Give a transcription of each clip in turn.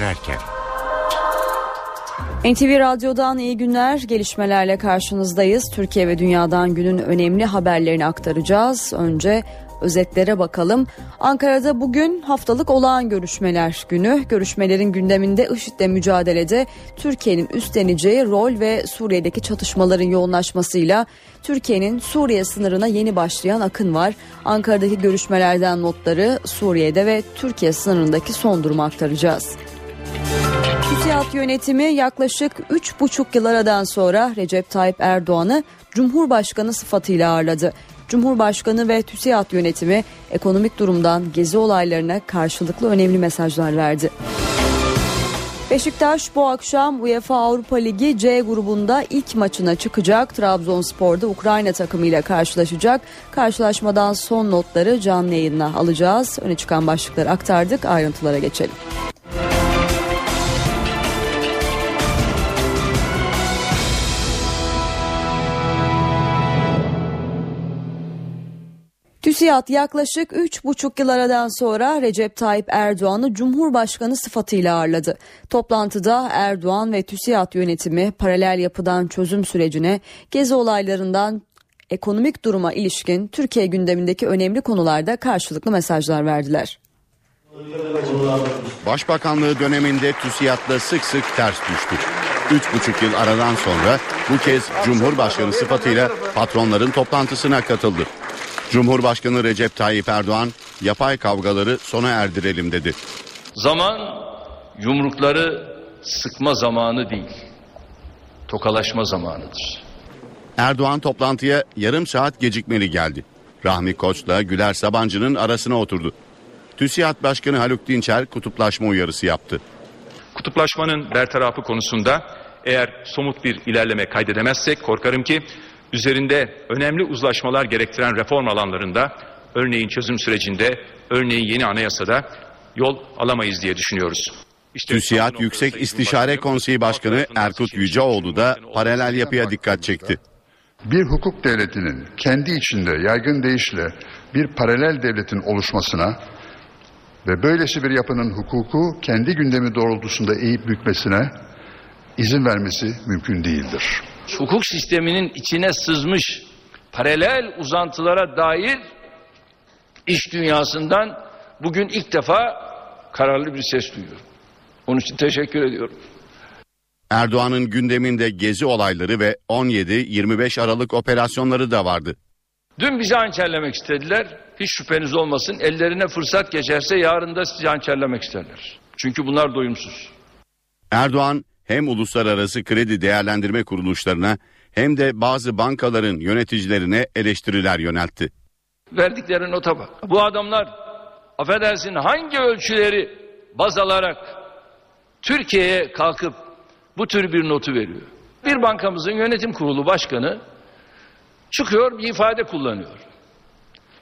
dönerken. NTV Radyo'dan iyi günler. Gelişmelerle karşınızdayız. Türkiye ve dünyadan günün önemli haberlerini aktaracağız. Önce özetlere bakalım. Ankara'da bugün haftalık olağan görüşmeler günü. Görüşmelerin gündeminde IŞİD'le mücadelede Türkiye'nin üstleneceği rol ve Suriye'deki çatışmaların yoğunlaşmasıyla Türkiye'nin Suriye sınırına yeni başlayan akın var. Ankara'daki görüşmelerden notları Suriye'de ve Türkiye sınırındaki son durumu aktaracağız. TÜSİAD yönetimi yaklaşık 3,5 yıl aradan sonra Recep Tayyip Erdoğan'ı Cumhurbaşkanı sıfatıyla ağırladı. Cumhurbaşkanı ve TÜSİAD yönetimi ekonomik durumdan gezi olaylarına karşılıklı önemli mesajlar verdi. Beşiktaş bu akşam UEFA Avrupa Ligi C grubunda ilk maçına çıkacak. Trabzonspor'da Ukrayna takımıyla karşılaşacak. Karşılaşmadan son notları canlı yayınla alacağız. Öne çıkan başlıkları aktardık. Ayrıntılara geçelim. TÜSİAD yaklaşık 3,5 yıl aradan sonra Recep Tayyip Erdoğan'ı Cumhurbaşkanı sıfatıyla ağırladı. Toplantıda Erdoğan ve TÜSİAD yönetimi paralel yapıdan çözüm sürecine, gezi olaylarından ekonomik duruma ilişkin Türkiye gündemindeki önemli konularda karşılıklı mesajlar verdiler. Başbakanlığı döneminde TÜSİAD'la sık sık ters düştü. Üç buçuk yıl aradan sonra bu kez Cumhurbaşkanı sıfatıyla patronların toplantısına katıldı. Cumhurbaşkanı Recep Tayyip Erdoğan yapay kavgaları sona erdirelim dedi. Zaman yumrukları sıkma zamanı değil, tokalaşma zamanıdır. Erdoğan toplantıya yarım saat gecikmeli geldi. Rahmi Koç'la Güler Sabancı'nın arasına oturdu. TÜSİAD Başkanı Haluk Dinçer kutuplaşma uyarısı yaptı. Kutuplaşmanın bertarafı konusunda eğer somut bir ilerleme kaydedemezsek korkarım ki üzerinde önemli uzlaşmalar gerektiren reform alanlarında örneğin çözüm sürecinde, örneğin yeni anayasada yol alamayız diye düşünüyoruz. İşte TÜSİAD Yüksek İstişare Konseyi Başkanı Erkut Yüceoğlu da paralel yapıya dikkat çekti. Bir hukuk devletinin kendi içinde yaygın deyişle bir paralel devletin oluşmasına ve böylesi bir yapının hukuku kendi gündemi doğrultusunda eğip bükmesine izin vermesi mümkün değildir hukuk sisteminin içine sızmış paralel uzantılara dair iş dünyasından bugün ilk defa kararlı bir ses duyuyorum. Onun için teşekkür ediyorum. Erdoğan'ın gündeminde gezi olayları ve 17-25 Aralık operasyonları da vardı. Dün bizi hançerlemek istediler. Hiç şüpheniz olmasın. Ellerine fırsat geçerse yarın da sizi hançerlemek isterler. Çünkü bunlar doyumsuz. Erdoğan hem uluslararası kredi değerlendirme kuruluşlarına hem de bazı bankaların yöneticilerine eleştiriler yöneltti. Verdikleri nota bak. Bu adamlar affedersin hangi ölçüleri baz alarak Türkiye'ye kalkıp bu tür bir notu veriyor. Bir bankamızın yönetim kurulu başkanı çıkıyor bir ifade kullanıyor.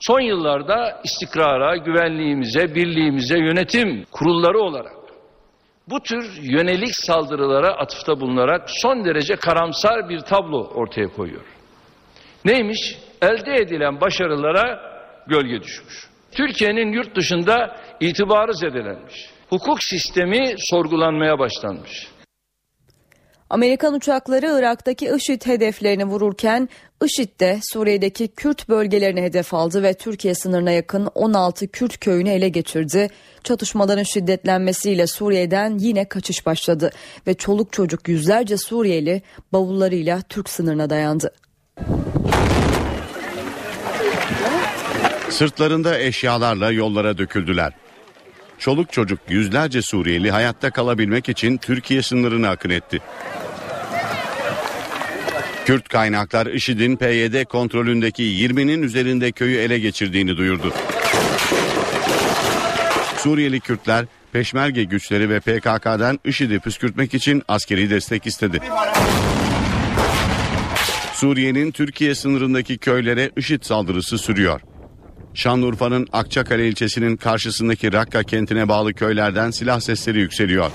Son yıllarda istikrara, güvenliğimize, birliğimize yönetim kurulları olarak bu tür yönelik saldırılara atıfta bulunarak son derece karamsar bir tablo ortaya koyuyor. Neymiş? Elde edilen başarılara gölge düşmüş. Türkiye'nin yurt dışında itibarı zedelenmiş. Hukuk sistemi sorgulanmaya başlanmış. Amerikan uçakları Irak'taki IŞİD hedeflerini vururken IŞİD de Suriye'deki Kürt bölgelerini hedef aldı ve Türkiye sınırına yakın 16 Kürt köyünü ele geçirdi. Çatışmaların şiddetlenmesiyle Suriye'den yine kaçış başladı ve çoluk çocuk yüzlerce Suriyeli bavullarıyla Türk sınırına dayandı. Sırtlarında eşyalarla yollara döküldüler. Çoluk çocuk yüzlerce Suriyeli hayatta kalabilmek için Türkiye sınırına akın etti. Kürt kaynaklar IŞİD'in PYD kontrolündeki 20'nin üzerinde köyü ele geçirdiğini duyurdu. Suriyeli Kürtler Peşmerge güçleri ve PKK'dan IŞİD'i püskürtmek için askeri destek istedi. Suriye'nin Türkiye sınırındaki köylere IŞİD saldırısı sürüyor. Şanlıurfa'nın Akçakale ilçesinin karşısındaki Rakka kentine bağlı köylerden silah sesleri yükseliyor.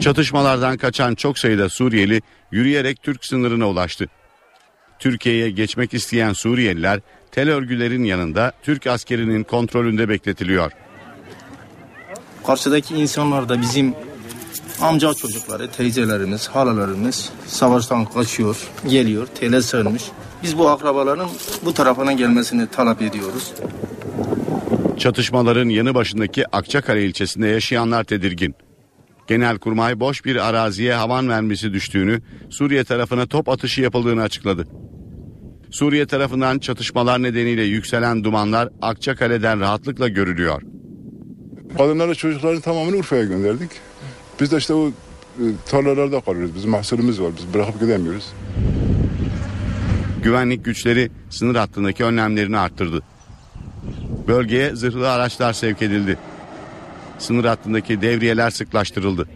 Çatışmalardan kaçan çok sayıda Suriyeli yürüyerek Türk sınırına ulaştı. Türkiye'ye geçmek isteyen Suriyeliler tel örgülerin yanında Türk askerinin kontrolünde bekletiliyor. Karşıdaki insanlar da bizim amca çocukları, teyzelerimiz, halalarımız savaştan kaçıyor, geliyor, tele sığınmış. Biz bu akrabaların bu tarafına gelmesini talep ediyoruz. Çatışmaların yanı başındaki Akçakale ilçesinde yaşayanlar tedirgin. Genelkurmay boş bir araziye havan mermisi düştüğünü, Suriye tarafına top atışı yapıldığını açıkladı. Suriye tarafından çatışmalar nedeniyle yükselen dumanlar Akçakale'den rahatlıkla görülüyor. Kadınları çocukların tamamını Urfa'ya gönderdik. Biz de işte o e, tarlalarda kalıyoruz. Bizim mahsulümüz var. Biz bırakıp gidemiyoruz. Güvenlik güçleri sınır hattındaki önlemlerini arttırdı. Bölgeye zırhlı araçlar sevk edildi. Sınır hattındaki devriyeler sıklaştırıldı.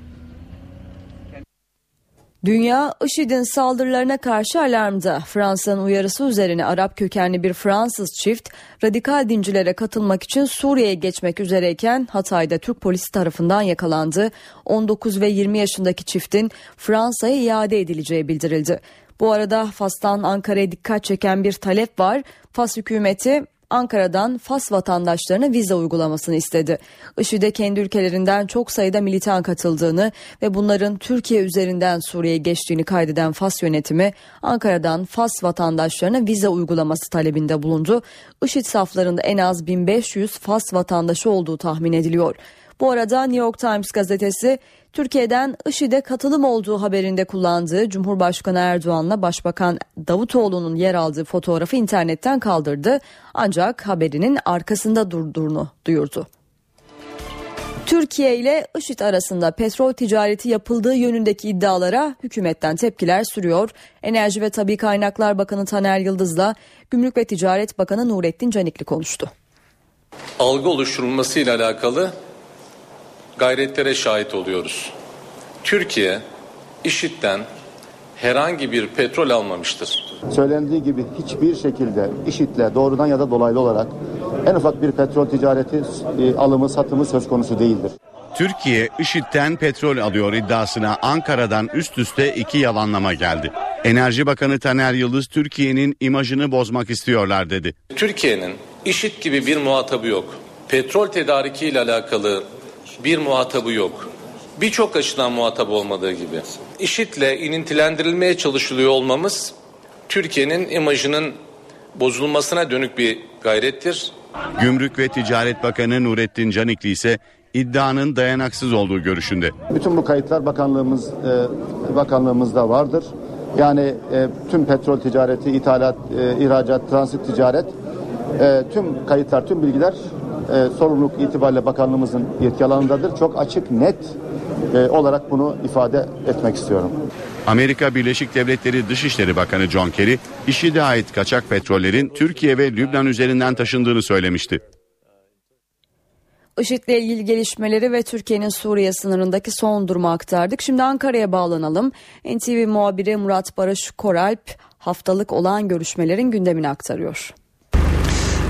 Dünya IŞİD'in saldırılarına karşı alarmda. Fransa'nın uyarısı üzerine Arap kökenli bir Fransız çift radikal dincilere katılmak için Suriye'ye geçmek üzereyken Hatay'da Türk polisi tarafından yakalandı. 19 ve 20 yaşındaki çiftin Fransa'ya iade edileceği bildirildi. Bu arada Fas'tan Ankara'ya dikkat çeken bir talep var. Fas hükümeti Ankara'dan Fas vatandaşlarına vize uygulamasını istedi. IŞİD'e kendi ülkelerinden çok sayıda militan katıldığını ve bunların Türkiye üzerinden Suriye'ye geçtiğini kaydeden Fas yönetimi Ankara'dan Fas vatandaşlarına vize uygulaması talebinde bulundu. IŞİD saflarında en az 1500 Fas vatandaşı olduğu tahmin ediliyor. Bu arada New York Times gazetesi Türkiye'den IŞİD'e katılım olduğu haberinde kullandığı Cumhurbaşkanı Erdoğan'la Başbakan Davutoğlu'nun yer aldığı fotoğrafı internetten kaldırdı. Ancak haberinin arkasında durduğunu duyurdu. Türkiye ile IŞİD arasında petrol ticareti yapıldığı yönündeki iddialara hükümetten tepkiler sürüyor. Enerji ve Tabi Kaynaklar Bakanı Taner Yıldız'la Gümrük ve Ticaret Bakanı Nurettin Canikli konuştu. Algı oluşturulmasıyla alakalı gayretlere şahit oluyoruz. Türkiye IŞİD'den herhangi bir petrol almamıştır. Söylendiği gibi hiçbir şekilde IŞİD'le doğrudan ya da dolaylı olarak en ufak bir petrol ticareti e, alımı satımı söz konusu değildir. Türkiye IŞİD'den petrol alıyor iddiasına Ankara'dan üst üste iki yalanlama geldi. Enerji Bakanı Taner Yıldız Türkiye'nin imajını bozmak istiyorlar dedi. Türkiye'nin IŞİD gibi bir muhatabı yok. Petrol tedariki ile alakalı bir muhatabı yok. Birçok açıdan muhatap olmadığı gibi. IŞİD'le inintilendirilmeye çalışılıyor olmamız Türkiye'nin imajının bozulmasına dönük bir gayrettir. Gümrük ve Ticaret Bakanı Nurettin Canikli ise iddianın dayanaksız olduğu görüşünde. Bütün bu kayıtlar bakanlığımız e, bakanlığımızda vardır. Yani e, tüm petrol ticareti, ithalat, e, ihracat, transit ticaret e, tüm kayıtlar, tüm bilgiler e, sorumluluk itibariyle bakanlığımızın yetki alanındadır. Çok açık, net e, olarak bunu ifade etmek istiyorum. Amerika Birleşik Devletleri Dışişleri Bakanı John Kerry, IŞİD'e ait kaçak petrollerin Türkiye ve Lübnan üzerinden taşındığını söylemişti. IŞİD'le ilgili gelişmeleri ve Türkiye'nin Suriye sınırındaki son durumu aktardık. Şimdi Ankara'ya bağlanalım. NTV muhabiri Murat Barış Koralp haftalık olan görüşmelerin gündemini aktarıyor.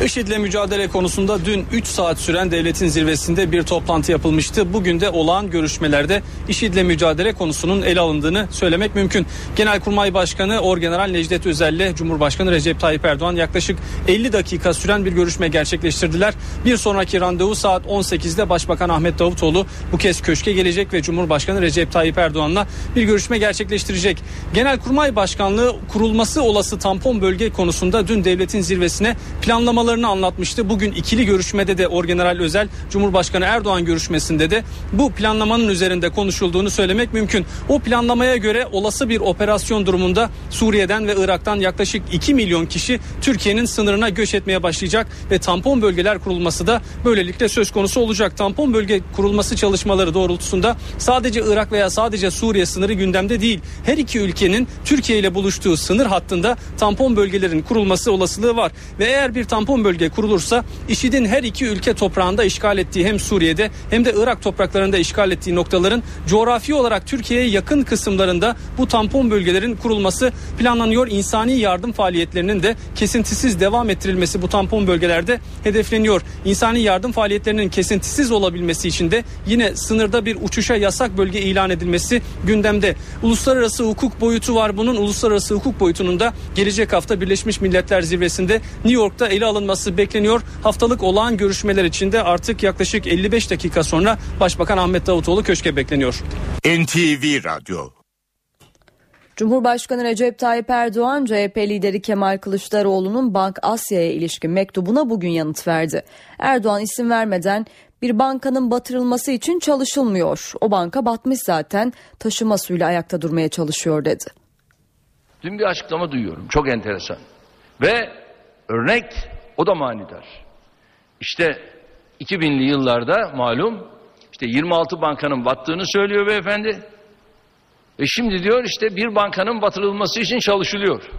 IŞİD'le mücadele konusunda dün 3 saat süren devletin zirvesinde bir toplantı yapılmıştı. Bugün de olağan görüşmelerde IŞİD'le mücadele konusunun ele alındığını söylemek mümkün. Genelkurmay Başkanı Orgeneral Necdet Özel'le Cumhurbaşkanı Recep Tayyip Erdoğan yaklaşık 50 dakika süren bir görüşme gerçekleştirdiler. Bir sonraki randevu saat 18'de Başbakan Ahmet Davutoğlu bu kez köşke gelecek ve Cumhurbaşkanı Recep Tayyip Erdoğan'la bir görüşme gerçekleştirecek. Genelkurmay Başkanlığı kurulması olası tampon bölge konusunda dün devletin zirvesine planlamaları planlamalarını anlatmıştı. Bugün ikili görüşmede de Orgeneral Özel Cumhurbaşkanı Erdoğan görüşmesinde de bu planlamanın üzerinde konuşulduğunu söylemek mümkün. O planlamaya göre olası bir operasyon durumunda Suriye'den ve Irak'tan yaklaşık 2 milyon kişi Türkiye'nin sınırına göç etmeye başlayacak ve tampon bölgeler kurulması da böylelikle söz konusu olacak. Tampon bölge kurulması çalışmaları doğrultusunda sadece Irak veya sadece Suriye sınırı gündemde değil. Her iki ülkenin Türkiye ile buluştuğu sınır hattında tampon bölgelerin kurulması olasılığı var ve eğer bir tampon tampon bölge kurulursa IŞİD'in her iki ülke toprağında işgal ettiği hem Suriye'de hem de Irak topraklarında işgal ettiği noktaların coğrafi olarak Türkiye'ye yakın kısımlarında bu tampon bölgelerin kurulması planlanıyor. İnsani yardım faaliyetlerinin de kesintisiz devam ettirilmesi bu tampon bölgelerde hedefleniyor. İnsani yardım faaliyetlerinin kesintisiz olabilmesi için de yine sınırda bir uçuşa yasak bölge ilan edilmesi gündemde. Uluslararası hukuk boyutu var bunun. Uluslararası hukuk boyutunun da gelecek hafta Birleşmiş Milletler Zirvesi'nde New York'ta ele alınması alınması bekleniyor. Haftalık olağan görüşmeler içinde artık yaklaşık 55 dakika sonra Başbakan Ahmet Davutoğlu köşke bekleniyor. NTV Radyo Cumhurbaşkanı Recep Tayyip Erdoğan, CHP lideri Kemal Kılıçdaroğlu'nun Bank Asya'ya ilişkin mektubuna bugün yanıt verdi. Erdoğan isim vermeden bir bankanın batırılması için çalışılmıyor. O banka batmış zaten taşıma suyla ayakta durmaya çalışıyor dedi. Dün bir açıklama duyuyorum. Çok enteresan. Ve örnek o da manidar. İşte 2000'li yıllarda malum işte 26 bankanın battığını söylüyor beyefendi. Ve şimdi diyor işte bir bankanın batırılması için çalışılıyor.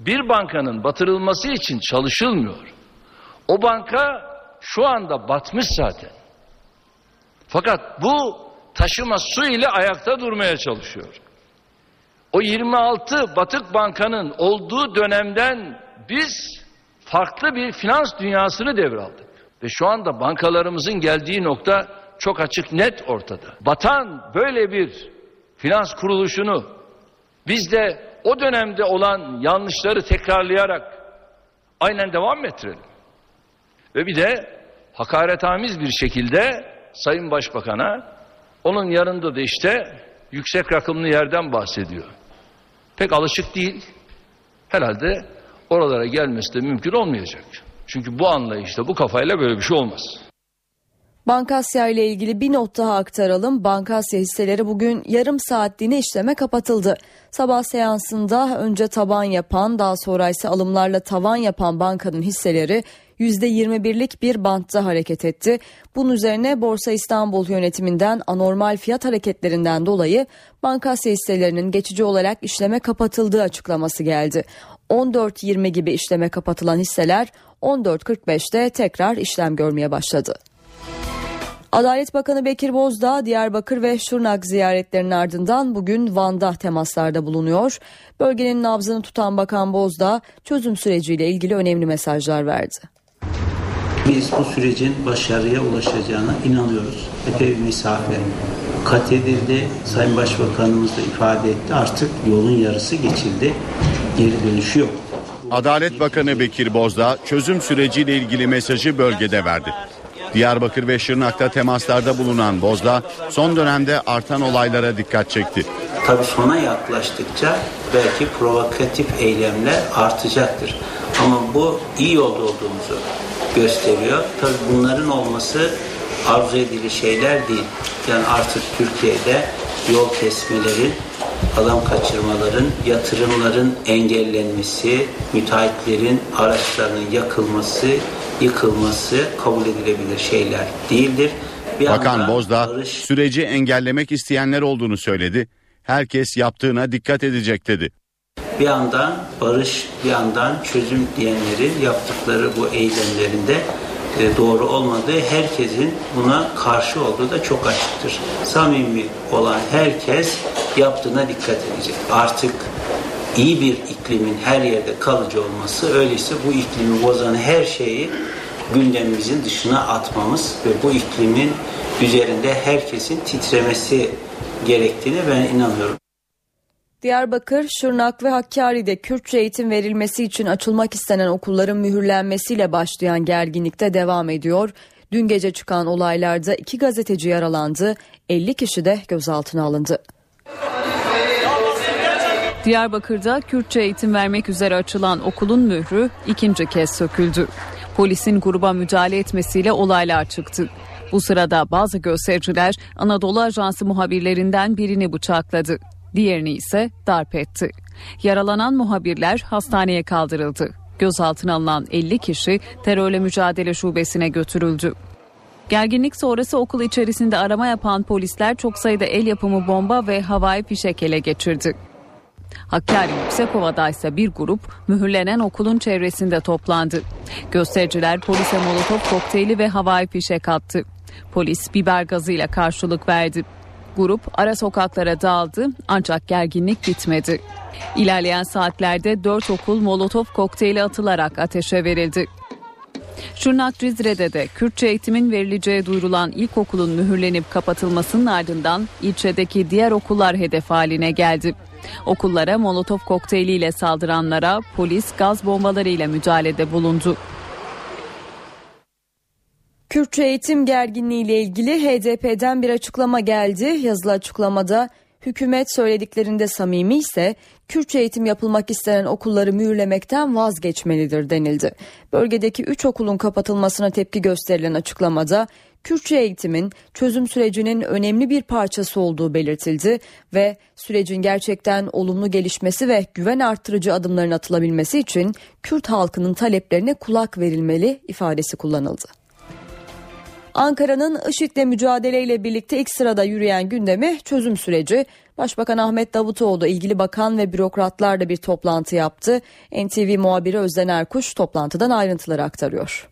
Bir bankanın batırılması için çalışılmıyor. O banka şu anda batmış zaten. Fakat bu taşıma su ile ayakta durmaya çalışıyor. O 26 batık bankanın olduğu dönemden biz farklı bir finans dünyasını devraldık. Ve şu anda bankalarımızın geldiği nokta çok açık net ortada. Batan böyle bir finans kuruluşunu biz de o dönemde olan yanlışları tekrarlayarak aynen devam ettirelim. Ve bir de hakaretamiz bir şekilde Sayın Başbakan'a onun yanında da işte yüksek rakımlı yerden bahsediyor. Pek alışık değil. Herhalde oralara gelmesi de mümkün olmayacak. Çünkü bu anlayışla, bu kafayla böyle bir şey olmaz. Bankasya ile ilgili bir not daha aktaralım. Bankasya hisseleri bugün yarım saatliğine işleme kapatıldı. Sabah seansında önce taban yapan daha sonra ise alımlarla tavan yapan bankanın hisseleri %21'lik bir bantta hareket etti. Bunun üzerine Borsa İstanbul yönetiminden anormal fiyat hareketlerinden dolayı Bankasya hisselerinin geçici olarak işleme kapatıldığı açıklaması geldi. 14.20 gibi işleme kapatılan hisseler 14.45'te tekrar işlem görmeye başladı. Adalet Bakanı Bekir Bozdağ Diyarbakır ve Şırnak ziyaretlerinin ardından bugün Van'da temaslarda bulunuyor. Bölgenin nabzını tutan Bakan Bozdağ çözüm süreciyle ilgili önemli mesajlar verdi. Biz bu sürecin başarıya ulaşacağına inanıyoruz. Epey bir mesafe kat. Sayın Başbakanımız da ifade etti. Artık yolun yarısı geçildi. Geri dönüşü yok. Adalet Bakanı Bekir Bozdağ çözüm süreciyle ilgili mesajı bölgede verdi. Diyarbakır ve Şırnak'ta temaslarda bulunan Bozdağ son dönemde artan olaylara dikkat çekti. Tabii sona yaklaştıkça belki provokatif eylemler artacaktır. Ama bu iyi yolda olduğumuzu gösteriyor. Tabii bunların olması arzu edili şeyler değil. Yani artık Türkiye'de yol kesmelerin, adam kaçırmaların, yatırımların engellenmesi, müteahhitlerin araçlarının yakılması, yıkılması kabul edilebilir şeyler değildir. Bir Bakan Bozdağ barış... süreci engellemek isteyenler olduğunu söyledi. Herkes yaptığına dikkat edecek dedi. Bir yandan barış, bir yandan çözüm diyenlerin yaptıkları bu eylemlerinde doğru olmadığı herkesin buna karşı olduğu da çok açıktır. Samimi olan herkes yaptığına dikkat edecek. Artık iyi bir iklimin her yerde kalıcı olması öyleyse bu iklimi bozan her şeyi gündemimizin dışına atmamız ve bu iklimin üzerinde herkesin titremesi gerektiğini ben inanıyorum. Diyarbakır, Şırnak ve Hakkari'de Kürtçe eğitim verilmesi için açılmak istenen okulların mühürlenmesiyle başlayan gerginlikte devam ediyor. Dün gece çıkan olaylarda iki gazeteci yaralandı, 50 kişi de gözaltına alındı. Diyarbakır'da Kürtçe eğitim vermek üzere açılan okulun mührü ikinci kez söküldü. Polisin gruba müdahale etmesiyle olaylar çıktı. Bu sırada bazı göstericiler Anadolu Ajansı muhabirlerinden birini bıçakladı. Diğerini ise darp etti. Yaralanan muhabirler hastaneye kaldırıldı. Gözaltına alınan 50 kişi terörle mücadele şubesine götürüldü. Gerginlik sonrası okul içerisinde arama yapan polisler çok sayıda el yapımı bomba ve havai fişek ele geçirdi. Hakkari Yüksekova'da ise bir grup mühürlenen okulun çevresinde toplandı. Göstericiler polise molotof kokteyli ve havai fişek attı. Polis biber gazıyla karşılık verdi. Grup ara sokaklara dağıldı ancak gerginlik bitmedi. İlerleyen saatlerde dört okul molotof kokteyli atılarak ateşe verildi. Şırnak Cizre'de de Kürtçe eğitimin verileceği duyurulan ilkokulun mühürlenip kapatılmasının ardından ilçedeki diğer okullar hedef haline geldi. Okullara molotof kokteyliyle saldıranlara polis gaz bombalarıyla müdahalede bulundu. Kürtçe eğitim gerginliği ile ilgili HDP'den bir açıklama geldi. Yazılı açıklamada hükümet söylediklerinde samimi ise Kürtçe eğitim yapılmak istenen okulları mühürlemekten vazgeçmelidir denildi. Bölgedeki 3 okulun kapatılmasına tepki gösterilen açıklamada Kürtçe eğitimin çözüm sürecinin önemli bir parçası olduğu belirtildi ve sürecin gerçekten olumlu gelişmesi ve güven arttırıcı adımların atılabilmesi için Kürt halkının taleplerine kulak verilmeli ifadesi kullanıldı. Ankara'nın IŞİD'le mücadeleyle birlikte ilk sırada yürüyen gündemi çözüm süreci. Başbakan Ahmet Davutoğlu ilgili bakan ve bürokratlarla bir toplantı yaptı. NTV muhabiri Özden Erkuş toplantıdan ayrıntıları aktarıyor.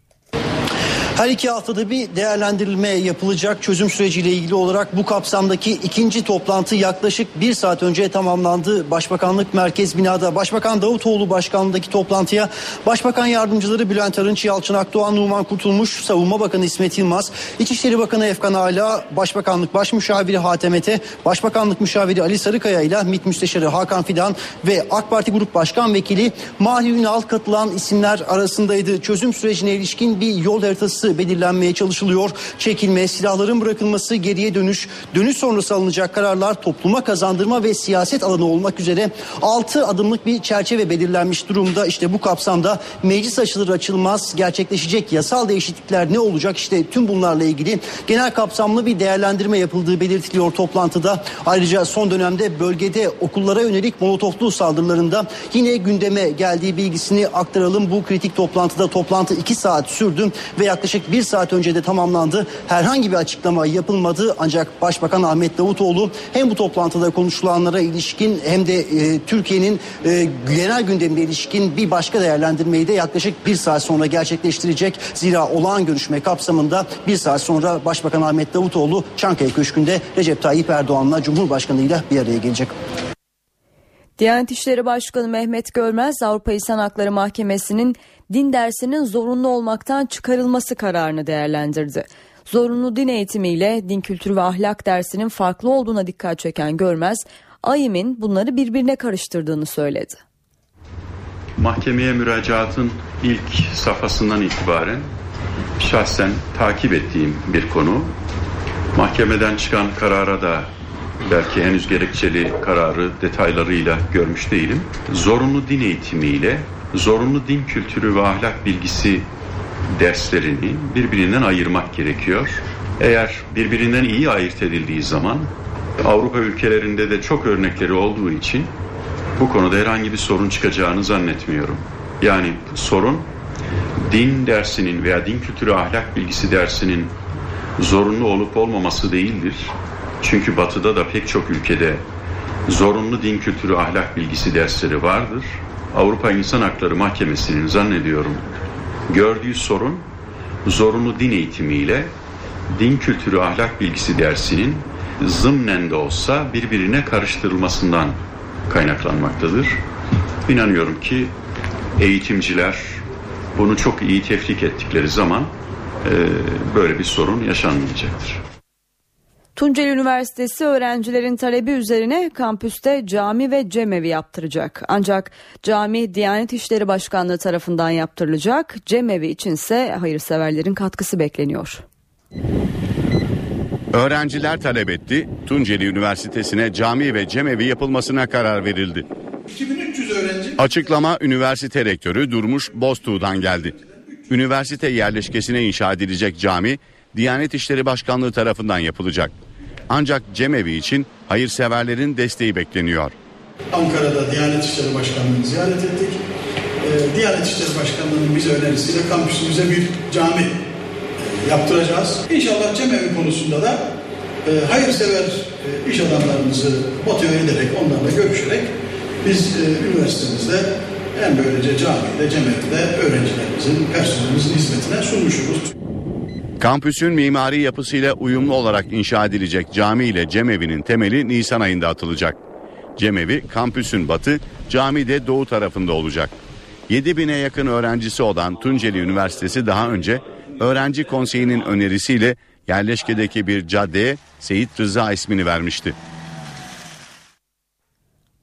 Her iki haftada bir değerlendirilme yapılacak çözüm süreciyle ilgili olarak bu kapsamdaki ikinci toplantı yaklaşık bir saat önce tamamlandı. Başbakanlık Merkez Binada Başbakan Davutoğlu başkanlığındaki toplantıya Başbakan Yardımcıları Bülent Arınç, Yalçın Akdoğan, Numan Kurtulmuş, Savunma Bakanı İsmet Yılmaz, İçişleri Bakanı Efkan Ala, Başbakanlık Baş Müşaviri Hatem Ete, Başbakanlık Müşaviri Ali Sarıkaya ile MİT Müsteşarı Hakan Fidan ve AK Parti Grup Başkan Vekili Mahir Ünal katılan isimler arasındaydı. Çözüm sürecine ilişkin bir yol haritası belirlenmeye çalışılıyor. Çekilme, silahların bırakılması, geriye dönüş, dönüş sonrası alınacak kararlar topluma kazandırma ve siyaset alanı olmak üzere 6 adımlık bir çerçeve belirlenmiş durumda. İşte bu kapsamda meclis açılır açılmaz gerçekleşecek yasal değişiklikler ne olacak? İşte tüm bunlarla ilgili genel kapsamlı bir değerlendirme yapıldığı belirtiliyor toplantıda. Ayrıca son dönemde bölgede okullara yönelik molotoflu saldırılarında yine gündeme geldiği bilgisini aktaralım. Bu kritik toplantıda toplantı 2 saat sürdü ve yaklaşık bir saat önce de tamamlandı. Herhangi bir açıklama yapılmadı ancak Başbakan Ahmet Davutoğlu hem bu toplantıda konuşulanlara ilişkin hem de e, Türkiye'nin e, genel gündemine ilişkin bir başka değerlendirmeyi de yaklaşık bir saat sonra gerçekleştirecek. Zira olağan görüşme kapsamında bir saat sonra Başbakan Ahmet Davutoğlu Çankaya Köşkü'nde Recep Tayyip Erdoğan'la Cumhurbaşkanı ile bir araya gelecek. Diyanet İşleri Başkanı Mehmet Görmez Avrupa İnsan Hakları Mahkemesi'nin din dersinin zorunlu olmaktan çıkarılması kararını değerlendirdi. Zorunlu din eğitimiyle din kültürü ve ahlak dersinin farklı olduğuna dikkat çeken Görmez, AYİM'in bunları birbirine karıştırdığını söyledi. Mahkemeye müracaatın ilk safhasından itibaren şahsen takip ettiğim bir konu. Mahkemeden çıkan karara da belki henüz gerekçeli kararı detaylarıyla görmüş değilim. Zorunlu din eğitimiyle zorunlu din kültürü ve ahlak bilgisi derslerini birbirinden ayırmak gerekiyor. Eğer birbirinden iyi ayırt edildiği zaman Avrupa ülkelerinde de çok örnekleri olduğu için bu konuda herhangi bir sorun çıkacağını zannetmiyorum. Yani sorun din dersinin veya din kültürü ahlak bilgisi dersinin zorunlu olup olmaması değildir. Çünkü batıda da pek çok ülkede zorunlu din kültürü ahlak bilgisi dersleri vardır. Avrupa İnsan Hakları Mahkemesi'nin zannediyorum gördüğü sorun zorunlu din eğitimiyle din kültürü ahlak bilgisi dersinin zımnen de olsa birbirine karıştırılmasından kaynaklanmaktadır. İnanıyorum ki eğitimciler bunu çok iyi tefrik ettikleri zaman e, böyle bir sorun yaşanmayacaktır. Tunceli Üniversitesi öğrencilerin talebi üzerine kampüste cami ve cemevi yaptıracak. Ancak cami Diyanet İşleri Başkanlığı tarafından yaptırılacak. Cemevi içinse hayırseverlerin katkısı bekleniyor. Öğrenciler talep etti. Tunceli Üniversitesi'ne cami ve cemevi yapılmasına karar verildi. 2300 öğrenci. Açıklama üniversite rektörü Durmuş Boztuğ'dan geldi. Üniversite yerleşkesine inşa edilecek cami Diyanet İşleri Başkanlığı tarafından yapılacak. Ancak cemevi için hayırseverlerin desteği bekleniyor. Ankara'da Diyanet İşleri Başkanlığı'nı ziyaret ettik. Ee, Diyanet İşleri Başkanlığı'nın bize önerisiyle kampüsümüze bir cami e, yaptıracağız. İnşallah cemevi konusunda da e, hayırsever e, iş adamlarımızı motive ederek, onlarla görüşerek biz üniversitemizde hem böylece camide, cemevde öğrencilerimizin, personelimizin hizmetine sunmuşuz. Kampüsün mimari yapısıyla uyumlu olarak inşa edilecek cami ile cemevinin temeli Nisan ayında atılacak. Cemevi kampüsün batı, cami de doğu tarafında olacak. 7000'e yakın öğrencisi olan Tunceli Üniversitesi daha önce öğrenci konseyinin önerisiyle yerleşkedeki bir caddeye Seyit Rıza ismini vermişti.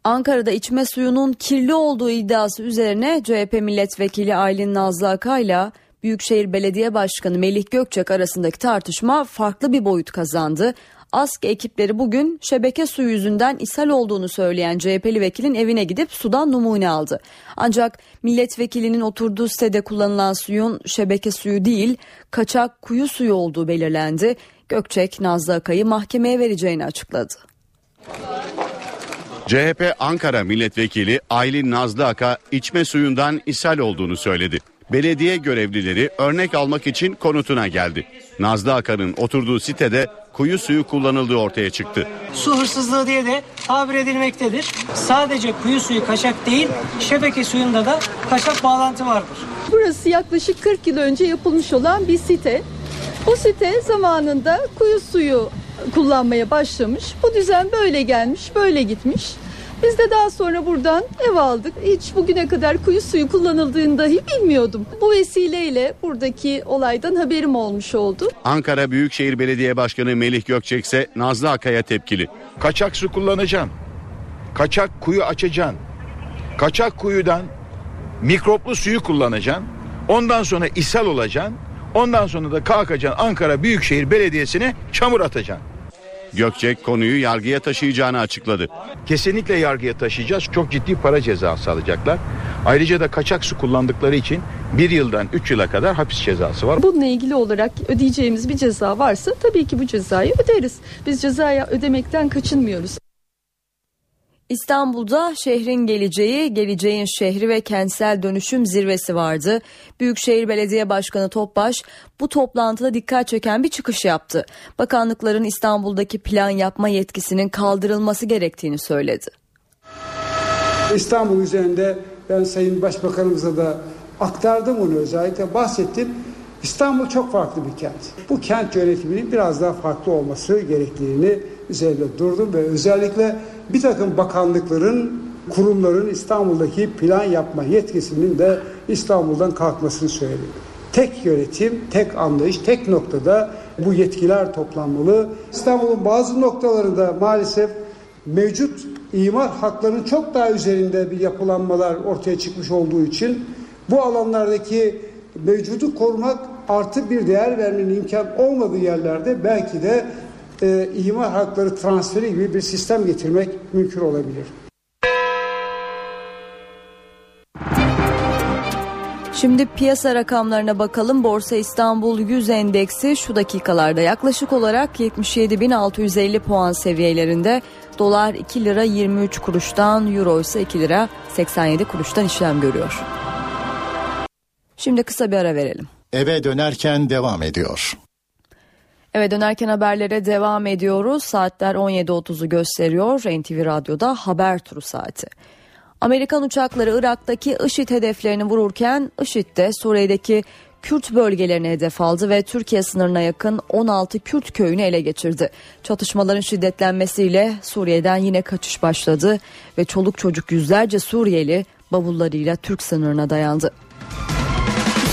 Ankara'da içme suyunun kirli olduğu iddiası üzerine CHP milletvekili Aylin Nazlı Akay'la Büyükşehir Belediye Başkanı Melih Gökçek arasındaki tartışma farklı bir boyut kazandı. ASK ekipleri bugün şebeke suyu yüzünden ishal olduğunu söyleyen CHP'li vekilin evine gidip sudan numune aldı. Ancak milletvekilinin oturduğu sitede kullanılan suyun şebeke suyu değil kaçak kuyu suyu olduğu belirlendi. Gökçek Nazlı Akay'ı mahkemeye vereceğini açıkladı. CHP Ankara Milletvekili Aylin Nazlı Aka içme suyundan ishal olduğunu söyledi. Belediye görevlileri örnek almak için konutuna geldi. Nazlı Aka'nın oturduğu sitede kuyu suyu kullanıldığı ortaya çıktı. Su hırsızlığı diye de tabir edilmektedir. Sadece kuyu suyu kaçak değil, şebeke suyunda da kaçak bağlantı vardır. Burası yaklaşık 40 yıl önce yapılmış olan bir site. Bu site zamanında kuyu suyu kullanmaya başlamış. Bu düzen böyle gelmiş, böyle gitmiş. Biz de daha sonra buradan ev aldık. Hiç bugüne kadar kuyu suyu kullanıldığını dahi bilmiyordum. Bu vesileyle buradaki olaydan haberim olmuş oldu. Ankara Büyükşehir Belediye Başkanı Melih Gökçek ise Nazlı Akay'a tepkili. Kaçak su kullanacaksın. Kaçak kuyu açacaksın. Kaçak kuyudan mikroplu suyu kullanacaksın. Ondan sonra ishal olacaksın. Ondan sonra da kalkacaksın Ankara Büyükşehir Belediyesi'ne çamur atacaksın. Gökçek konuyu yargıya taşıyacağını açıkladı. Kesinlikle yargıya taşıyacağız. Çok ciddi para cezası alacaklar. Ayrıca da kaçak su kullandıkları için bir yıldan üç yıla kadar hapis cezası var. Bununla ilgili olarak ödeyeceğimiz bir ceza varsa tabii ki bu cezayı öderiz. Biz cezaya ödemekten kaçınmıyoruz. İstanbul'da şehrin geleceği, geleceğin şehri ve kentsel dönüşüm zirvesi vardı. Büyükşehir Belediye Başkanı Topbaş bu toplantıda dikkat çeken bir çıkış yaptı. Bakanlıkların İstanbul'daki plan yapma yetkisinin kaldırılması gerektiğini söyledi. İstanbul üzerinde ben Sayın Başbakanımıza da aktardım onu özellikle bahsettim. İstanbul çok farklı bir kent. Bu kent yönetiminin biraz daha farklı olması gerektiğini üzerinde durdum ve özellikle bir takım bakanlıkların, kurumların İstanbul'daki plan yapma yetkisinin de İstanbul'dan kalkmasını söyledim. Tek yönetim, tek anlayış, tek noktada bu yetkiler toplanmalı. İstanbul'un bazı noktalarında maalesef mevcut imar haklarının çok daha üzerinde bir yapılanmalar ortaya çıkmış olduğu için bu alanlardaki mevcudu korumak artı bir değer vermenin imkan olmadığı yerlerde belki de e, imar hakları transferi gibi bir sistem getirmek mümkün olabilir. Şimdi piyasa rakamlarına bakalım. Borsa İstanbul 100 endeksi şu dakikalarda yaklaşık olarak 77.650 puan seviyelerinde. Dolar 2 lira 23 kuruştan, euro ise 2 lira 87 kuruştan işlem görüyor. Şimdi kısa bir ara verelim. Eve dönerken devam ediyor. Eve dönerken haberlere devam ediyoruz. Saatler 17.30'u gösteriyor. NTV Radyo'da haber turu saati. Amerikan uçakları Irak'taki IŞİD hedeflerini vururken IŞİD de Suriye'deki Kürt bölgelerini hedef aldı ve Türkiye sınırına yakın 16 Kürt köyünü ele geçirdi. Çatışmaların şiddetlenmesiyle Suriye'den yine kaçış başladı ve çoluk çocuk yüzlerce Suriyeli bavullarıyla Türk sınırına dayandı.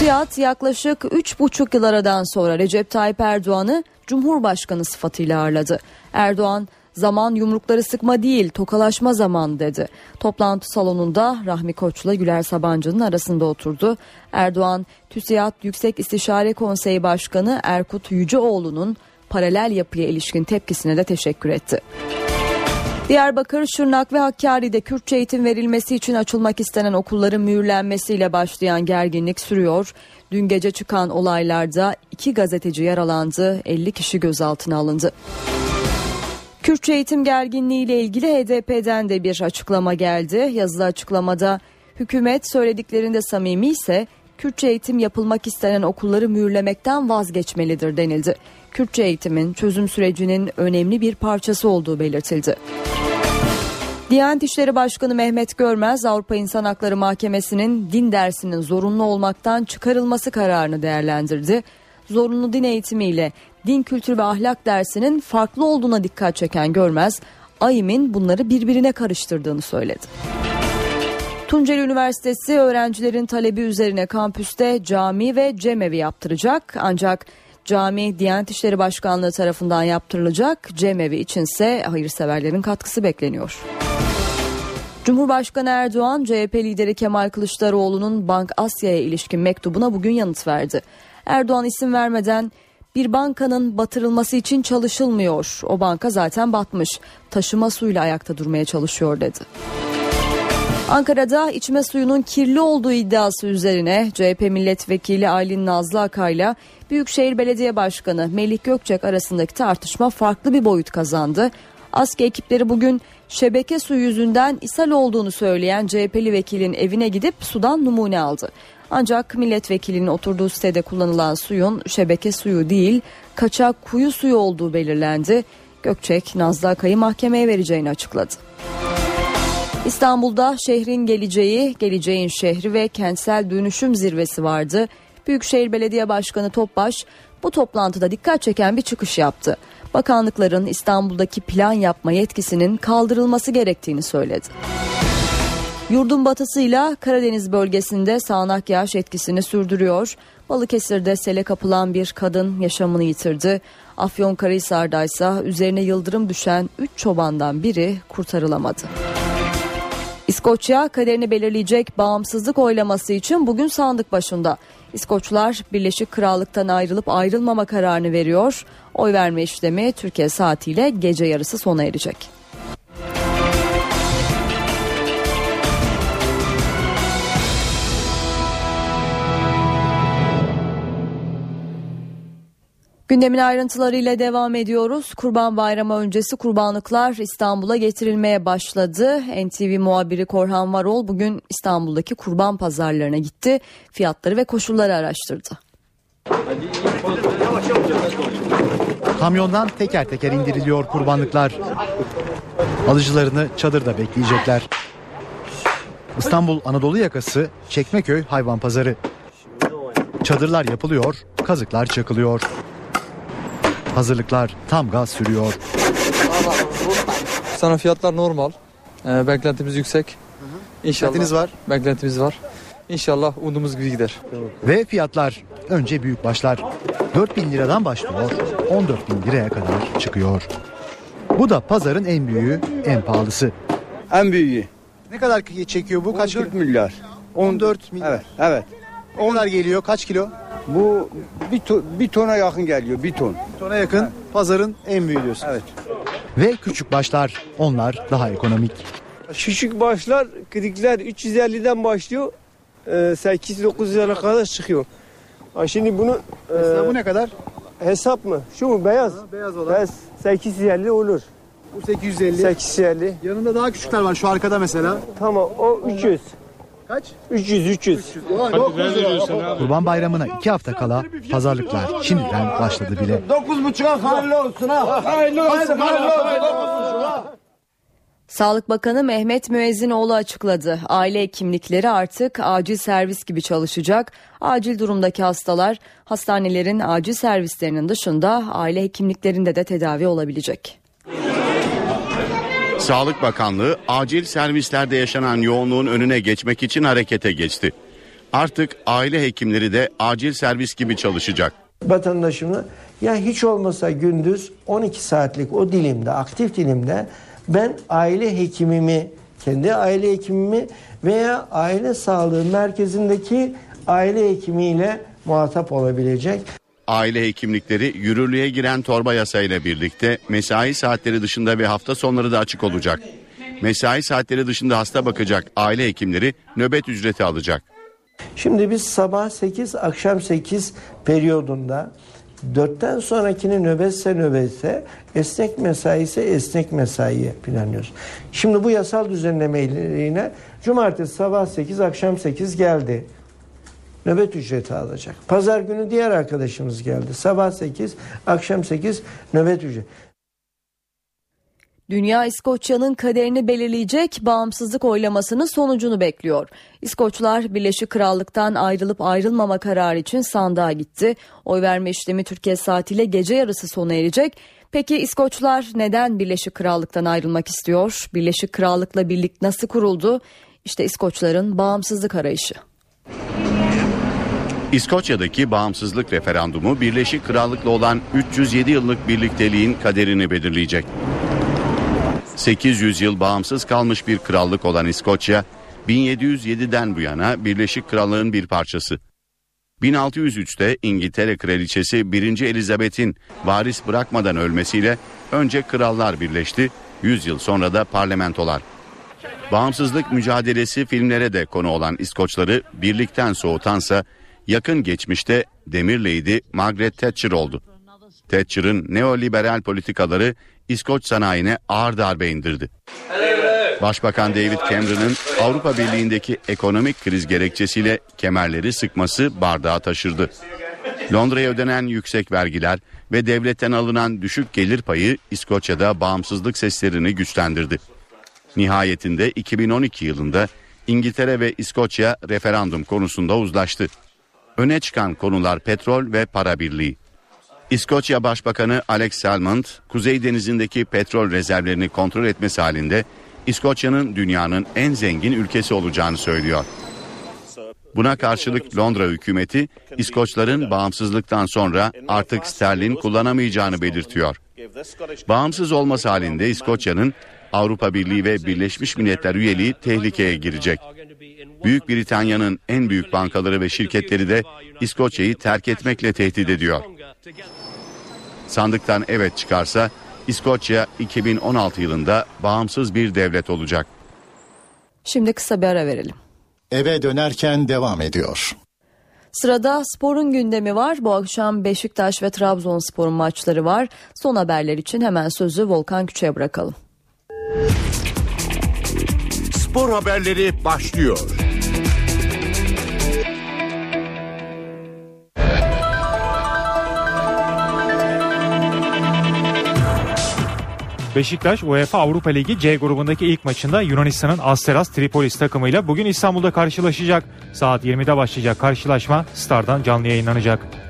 TÜSİAD yaklaşık 3,5 yıl aradan sonra Recep Tayyip Erdoğan'ı Cumhurbaşkanı sıfatıyla ağırladı. Erdoğan zaman yumrukları sıkma değil tokalaşma zaman dedi. Toplantı salonunda Rahmi Koç'la Güler Sabancı'nın arasında oturdu. Erdoğan TÜSİAD Yüksek İstişare Konseyi Başkanı Erkut Yüceoğlu'nun paralel yapıya ilişkin tepkisine de teşekkür etti. Diyarbakır, Şırnak ve Hakkari'de Kürtçe eğitim verilmesi için açılmak istenen okulların mühürlenmesiyle başlayan gerginlik sürüyor. Dün gece çıkan olaylarda iki gazeteci yaralandı, 50 kişi gözaltına alındı. Kürtçe eğitim gerginliği ile ilgili HDP'den de bir açıklama geldi. Yazılı açıklamada hükümet söylediklerinde samimi ise Kürtçe eğitim yapılmak istenen okulları mühürlemekten vazgeçmelidir denildi. Kürtçe eğitimin çözüm sürecinin önemli bir parçası olduğu belirtildi. Diyanet İşleri Başkanı Mehmet Görmez Avrupa İnsan Hakları Mahkemesi'nin din dersinin zorunlu olmaktan çıkarılması kararını değerlendirdi. Zorunlu din eğitimiyle din kültürü ve ahlak dersinin farklı olduğuna dikkat çeken Görmez, AYİM'in bunları birbirine karıştırdığını söyledi. Tunceli Üniversitesi öğrencilerin talebi üzerine kampüste cami ve cemevi yaptıracak. Ancak cami Diyanet İşleri Başkanlığı tarafından yaptırılacak. Cemevi içinse hayırseverlerin katkısı bekleniyor. Cumhurbaşkanı Erdoğan, CHP lideri Kemal Kılıçdaroğlu'nun Bank Asya'ya ilişkin mektubuna bugün yanıt verdi. Erdoğan isim vermeden bir bankanın batırılması için çalışılmıyor. O banka zaten batmış. Taşıma suyla ayakta durmaya çalışıyor dedi. Ankara'da içme suyunun kirli olduğu iddiası üzerine CHP milletvekili Aylin Nazlı Akay'la Büyükşehir Belediye Başkanı Melih Gökçek arasındaki tartışma farklı bir boyut kazandı. ASKE ekipleri bugün şebeke suyu yüzünden ishal olduğunu söyleyen CHP'li vekilin evine gidip sudan numune aldı. Ancak milletvekilinin oturduğu sitede kullanılan suyun şebeke suyu değil kaçak kuyu suyu olduğu belirlendi. Gökçek Nazlı Akay'ı mahkemeye vereceğini açıkladı. İstanbul'da şehrin geleceği, geleceğin şehri ve kentsel dönüşüm zirvesi vardı. Büyükşehir Belediye Başkanı Topbaş bu toplantıda dikkat çeken bir çıkış yaptı. Bakanlıkların İstanbul'daki plan yapma yetkisinin kaldırılması gerektiğini söyledi. Yurdun batısıyla Karadeniz bölgesinde sağanak yağış etkisini sürdürüyor. Balıkesir'de sele kapılan bir kadın yaşamını yitirdi. Afyonkarahisar'da ise üzerine yıldırım düşen 3 çobandan biri kurtarılamadı. İskoçya kaderini belirleyecek bağımsızlık oylaması için bugün sandık başında. İskoçlar Birleşik Krallık'tan ayrılıp ayrılmama kararını veriyor. Oy verme işlemi Türkiye saatiyle gece yarısı sona erecek. Gündemin ayrıntılarıyla devam ediyoruz. Kurban Bayramı öncesi kurbanlıklar İstanbul'a getirilmeye başladı. NTV muhabiri Korhan Varol bugün İstanbul'daki kurban pazarlarına gitti. Fiyatları ve koşulları araştırdı. Kamyondan teker teker indiriliyor kurbanlıklar. Alıcılarını çadırda bekleyecekler. İstanbul Anadolu yakası Çekmeköy Hayvan Pazarı. Çadırlar yapılıyor, kazıklar çakılıyor. Hazırlıklar tam gaz sürüyor. Sana fiyatlar normal. Ee, beklentimiz yüksek. İnşallah. Beklentiniz var. Beklentimiz var. İnşallah umduğumuz gibi gider. Ve fiyatlar önce büyük başlar. 4 bin liradan başlıyor, 14 bin liraya kadar çıkıyor. Bu da pazarın en büyüğü, en pahalısı. En büyüğü. Ne kadar çekiyor bu? Kaç 14 milyar. 14 milyar. Evet, evet. Kadar geliyor? Kaç kilo? Bu bir, to- bir tona yakın geliyor, bir ton. Bir tona yakın pazarın en büyüğü diyorsun. Evet. Ve küçük başlar, onlar daha ekonomik. Küçük başlar, kırıklar 350'den başlıyor. E, 8-9 lira kadar çıkıyor. Ha şimdi bunu... Mesela bu ne kadar? Hesap mı? Şu mu beyaz? beyaz olan. Beyaz 850 olur. Bu 850. 850. Yanında daha küçükler var şu arkada mesela. Tamam o 300. Kaç? 300 300. Kurban Bayramı'na iki hafta kala pazarlıklar şimdiden başladı bile. 9.5'a hayırlı olsun ha. Hayırlı olsun, hayırlı olsun. Sağlık Bakanı Mehmet Müezzinoğlu açıkladı. Aile hekimlikleri artık acil servis gibi çalışacak. Acil durumdaki hastalar hastanelerin acil servislerinin dışında aile hekimliklerinde de tedavi olabilecek. Sağlık Bakanlığı acil servislerde yaşanan yoğunluğun önüne geçmek için harekete geçti. Artık aile hekimleri de acil servis gibi çalışacak. vatandaşımı ya hiç olmasa gündüz 12 saatlik o dilimde aktif dilimde ben aile hekimimi kendi aile hekimimi veya aile sağlığı merkezindeki aile hekimiyle muhatap olabilecek. Aile hekimlikleri yürürlüğe giren torba yasayla birlikte mesai saatleri dışında ve hafta sonları da açık olacak. Mesai saatleri dışında hasta bakacak aile hekimleri nöbet ücreti alacak. Şimdi biz sabah 8 akşam 8 periyodunda dörtten sonrakini nöbetse nöbetse esnek mesai ise esnek mesaiye planlıyoruz. Şimdi bu yasal düzenlemeyle cumartesi sabah 8 akşam 8 geldi. Nöbet ücreti alacak. Pazar günü diğer arkadaşımız geldi. Sabah 8 akşam 8 nöbet ücreti. Dünya İskoçya'nın kaderini belirleyecek bağımsızlık oylamasının sonucunu bekliyor. İskoçlar Birleşik Krallık'tan ayrılıp ayrılmama kararı için sandığa gitti. Oy verme işlemi Türkiye saatiyle gece yarısı sona erecek. Peki İskoçlar neden Birleşik Krallık'tan ayrılmak istiyor? Birleşik Krallık'la birlik nasıl kuruldu? İşte İskoçların bağımsızlık arayışı. İskoçya'daki bağımsızlık referandumu Birleşik Krallık'la olan 307 yıllık birlikteliğin kaderini belirleyecek. 800 yıl bağımsız kalmış bir krallık olan İskoçya, 1707'den bu yana Birleşik Krallık'ın bir parçası. 1603'te İngiltere Kraliçesi 1. Elizabeth'in varis bırakmadan ölmesiyle önce krallar birleşti, 100 yıl sonra da parlamentolar. Bağımsızlık mücadelesi filmlere de konu olan İskoçları birlikten soğutansa yakın geçmişte Demir Lady Margaret Thatcher oldu. Thatcher'ın neoliberal politikaları İskoç sanayine ağır darbe indirdi. Başbakan David Cameron'ın Avrupa Birliği'ndeki ekonomik kriz gerekçesiyle kemerleri sıkması bardağı taşırdı. Londra'ya ödenen yüksek vergiler ve devletten alınan düşük gelir payı İskoçya'da bağımsızlık seslerini güçlendirdi. Nihayetinde 2012 yılında İngiltere ve İskoçya referandum konusunda uzlaştı. Öne çıkan konular petrol ve para birliği. İskoçya Başbakanı Alex Salmond, Kuzey Denizi'ndeki petrol rezervlerini kontrol etmesi halinde İskoçya'nın dünyanın en zengin ülkesi olacağını söylüyor. Buna karşılık Londra hükümeti İskoçların bağımsızlıktan sonra artık sterlin kullanamayacağını belirtiyor. Bağımsız olması halinde İskoçya'nın Avrupa Birliği ve Birleşmiş Milletler üyeliği tehlikeye girecek. Büyük Britanya'nın en büyük bankaları ve şirketleri de İskoçya'yı terk etmekle tehdit ediyor. Sandıktan evet çıkarsa İskoçya 2016 yılında bağımsız bir devlet olacak. Şimdi kısa bir ara verelim. Eve dönerken devam ediyor. Sırada sporun gündemi var. Bu akşam Beşiktaş ve Trabzonspor'un maçları var. Son haberler için hemen sözü Volkan Küçük'e bırakalım. Spor haberleri başlıyor. Beşiktaş UEFA Avrupa Ligi C grubundaki ilk maçında Yunanistan'ın Asteras Tripolis takımıyla bugün İstanbul'da karşılaşacak. Saat 20'de başlayacak karşılaşma Star'dan canlı yayınlanacak.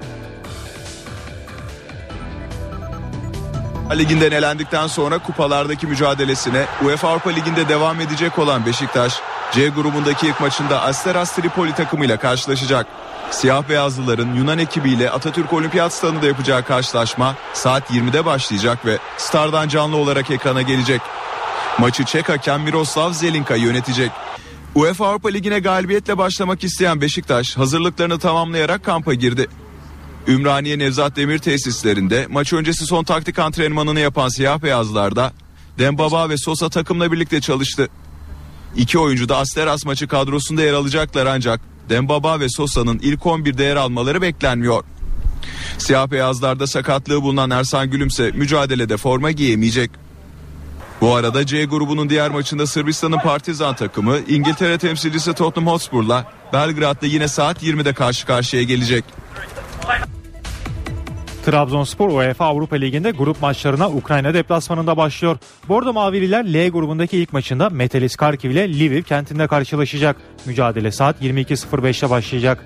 Liginden elendikten sonra kupalardaki mücadelesine UEFA Avrupa Ligi'nde devam edecek olan Beşiktaş, C grubundaki ilk maçında Asteras Tripoli takımıyla karşılaşacak. Siyah beyazlıların Yunan ekibiyle Atatürk Olimpiyat Stadında yapacağı karşılaşma saat 20'de başlayacak ve Star'dan canlı olarak ekrana gelecek. Maçı Çek hakem Miroslav Zelinka yönetecek. UEFA Avrupa Ligi'ne galibiyetle başlamak isteyen Beşiktaş hazırlıklarını tamamlayarak kampa girdi. Ümraniye Nevzat Demir tesislerinde maç öncesi son taktik antrenmanını yapan siyah beyazlarda Dembaba ve Sosa takımla birlikte çalıştı. İki oyuncu da Asteras maçı kadrosunda yer alacaklar ancak Dembaba ve Sosa'nın ilk 11'de yer almaları beklenmiyor. Siyah beyazlarda sakatlığı bulunan Ersan Gülümse mücadelede forma giyemeyecek. Bu arada C grubunun diğer maçında Sırbistan'ın Partizan takımı İngiltere temsilcisi Tottenham Hotspur'la Belgrad'da yine saat 20'de karşı karşıya gelecek. Trabzonspor UEFA Avrupa Ligi'nde grup maçlarına Ukrayna deplasmanında başlıyor. Bordo Mavililer L grubundaki ilk maçında Metalist Karkiv ile Lviv kentinde karşılaşacak. Mücadele saat 22.05'te başlayacak.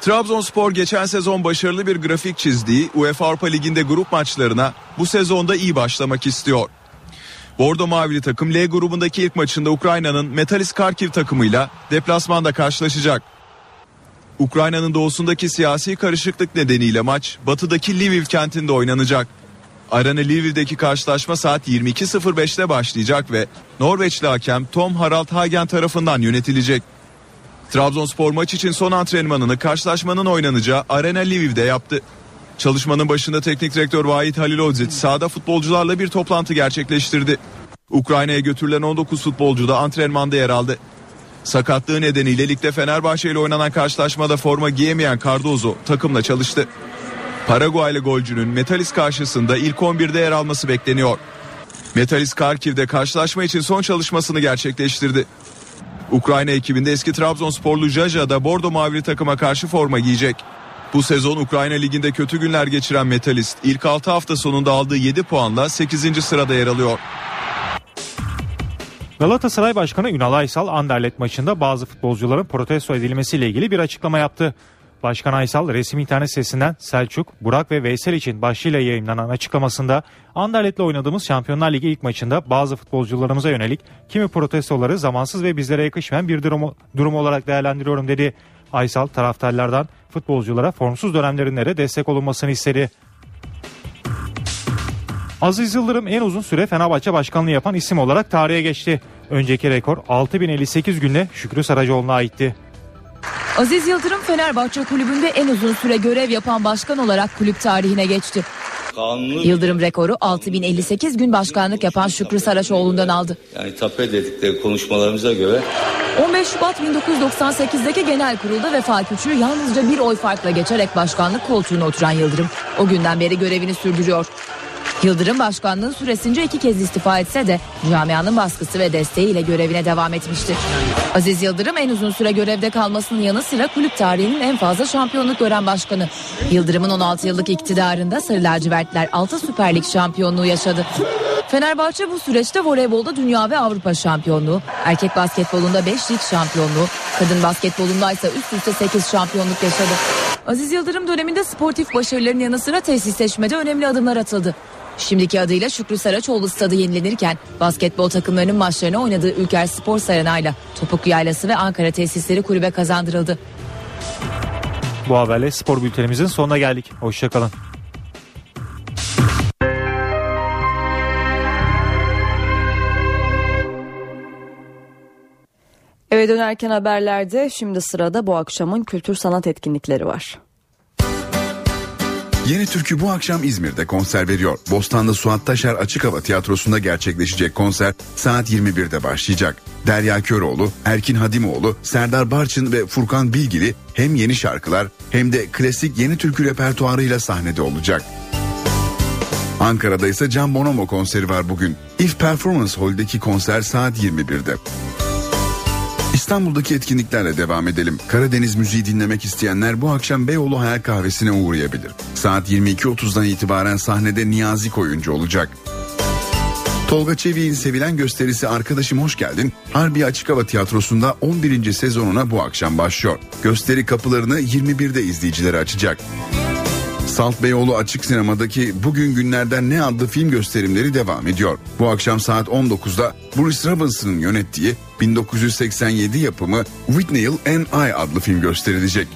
Trabzonspor geçen sezon başarılı bir grafik çizdiği UEFA Avrupa Ligi'nde grup maçlarına bu sezonda iyi başlamak istiyor. Bordo Mavili takım L grubundaki ilk maçında Ukrayna'nın Metalist Karkiv takımıyla deplasmanda karşılaşacak. Ukrayna'nın doğusundaki siyasi karışıklık nedeniyle maç batıdaki Lviv kentinde oynanacak. Arena Lviv'deki karşılaşma saat 22.05'te başlayacak ve Norveçli hakem Tom Harald Hagen tarafından yönetilecek. Trabzonspor maç için son antrenmanını karşılaşmanın oynanacağı Arena Lviv'de yaptı. Çalışmanın başında teknik direktör Vahit Halilodzic sahada futbolcularla bir toplantı gerçekleştirdi. Ukrayna'ya götürülen 19 futbolcu da antrenmanda yer aldı. Sakatlığı nedeniyle ligde Fenerbahçe ile oynanan karşılaşmada forma giyemeyen Cardozo takımla çalıştı. Paraguaylı golcünün Metalist karşısında ilk 11'de yer alması bekleniyor. Metalist Karkiv'de karşılaşma için son çalışmasını gerçekleştirdi. Ukrayna ekibinde eski Trabzonsporlu Jaja da Bordo Mavili takıma karşı forma giyecek. Bu sezon Ukrayna Ligi'nde kötü günler geçiren Metalist ilk 6 hafta sonunda aldığı 7 puanla 8. sırada yer alıyor. Galatasaray Başkanı Ünal Aysal Anderlet maçında bazı futbolcuların protesto edilmesiyle ilgili bir açıklama yaptı. Başkan Aysal resmi internet sitesinden Selçuk, Burak ve Veysel için başlığıyla yayınlanan açıklamasında Anderlet'le oynadığımız Şampiyonlar Ligi ilk maçında bazı futbolcularımıza yönelik kimi protestoları zamansız ve bizlere yakışmayan bir durum, durum olarak değerlendiriyorum dedi. Aysal taraftarlardan futbolculara formsuz dönemlerinde de destek olunmasını istedi. Aziz Yıldırım en uzun süre Fenerbahçe başkanlığı yapan isim olarak tarihe geçti. Önceki rekor 6058 günde Şükrü Saracoğlu'na aitti. Aziz Yıldırım Fenerbahçe kulübünde en uzun süre görev yapan başkan olarak kulüp tarihine geçti. Yıldırım rekoru 6058 gün başkanlık yapan Şükrü Saraçoğlu'ndan aldı. Yani tape dedikleri konuşmalarımıza göre 15 Şubat 1998'deki genel kurulda Vefa Küçüğü yalnızca bir oy farkla geçerek başkanlık koltuğuna oturan Yıldırım o günden beri görevini sürdürüyor. Yıldırım başkanlığı süresince iki kez istifa etse de camianın baskısı ve desteğiyle görevine devam etmiştir. Aziz Yıldırım en uzun süre görevde kalmasının yanı sıra kulüp tarihinin en fazla şampiyonluk gören başkanı. Yıldırım'ın 16 yıllık iktidarında Sarı Lacivertler 6 Süper Lig şampiyonluğu yaşadı. Fenerbahçe bu süreçte voleybolda dünya ve Avrupa şampiyonluğu, erkek basketbolunda 5 lig şampiyonluğu, kadın basketbolunda ise üst üste 8 şampiyonluk yaşadı. Aziz Yıldırım döneminde sportif başarıların yanı sıra tesisleşmede önemli adımlar atıldı. Şimdiki adıyla Şükrü Saraçoğlu stadı yenilenirken basketbol takımlarının maçlarını oynadığı Ülker Spor Saranay'la Topuklu Yaylası ve Ankara tesisleri kulübe kazandırıldı. Bu haberle spor bültenimizin sonuna geldik. Hoşçakalın. Eve dönerken haberlerde şimdi sırada bu akşamın kültür sanat etkinlikleri var. Yeni Türkü bu akşam İzmir'de konser veriyor. Bostanlı Suat Taşer Açık Hava Tiyatrosu'nda gerçekleşecek konser saat 21'de başlayacak. Derya Köroğlu, Erkin Hadimoğlu, Serdar Barçın ve Furkan Bilgili hem yeni şarkılar hem de klasik yeni türkü repertuarıyla sahnede olacak. Ankara'da ise Can Bonomo konseri var bugün. If Performance Hall'deki konser saat 21'de. İstanbul'daki etkinliklerle devam edelim. Karadeniz müziği dinlemek isteyenler bu akşam Beyoğlu Hayal Kahvesi'ne uğrayabilir. Saat 22.30'dan itibaren sahnede Niyazi Koyuncu olacak. Tolga Çevik'in sevilen gösterisi Arkadaşım Hoş Geldin, Harbi Açık Hava Tiyatrosu'nda 11. sezonuna bu akşam başlıyor. Gösteri kapılarını 21'de izleyicilere açacak. Salt Beyoğlu Açık Sinema'daki Bugün Günlerden Ne adlı film gösterimleri devam ediyor. Bu akşam saat 19'da Bruce Robinson'ın yönettiği 1987 yapımı Whitney and I adlı film gösterilecek.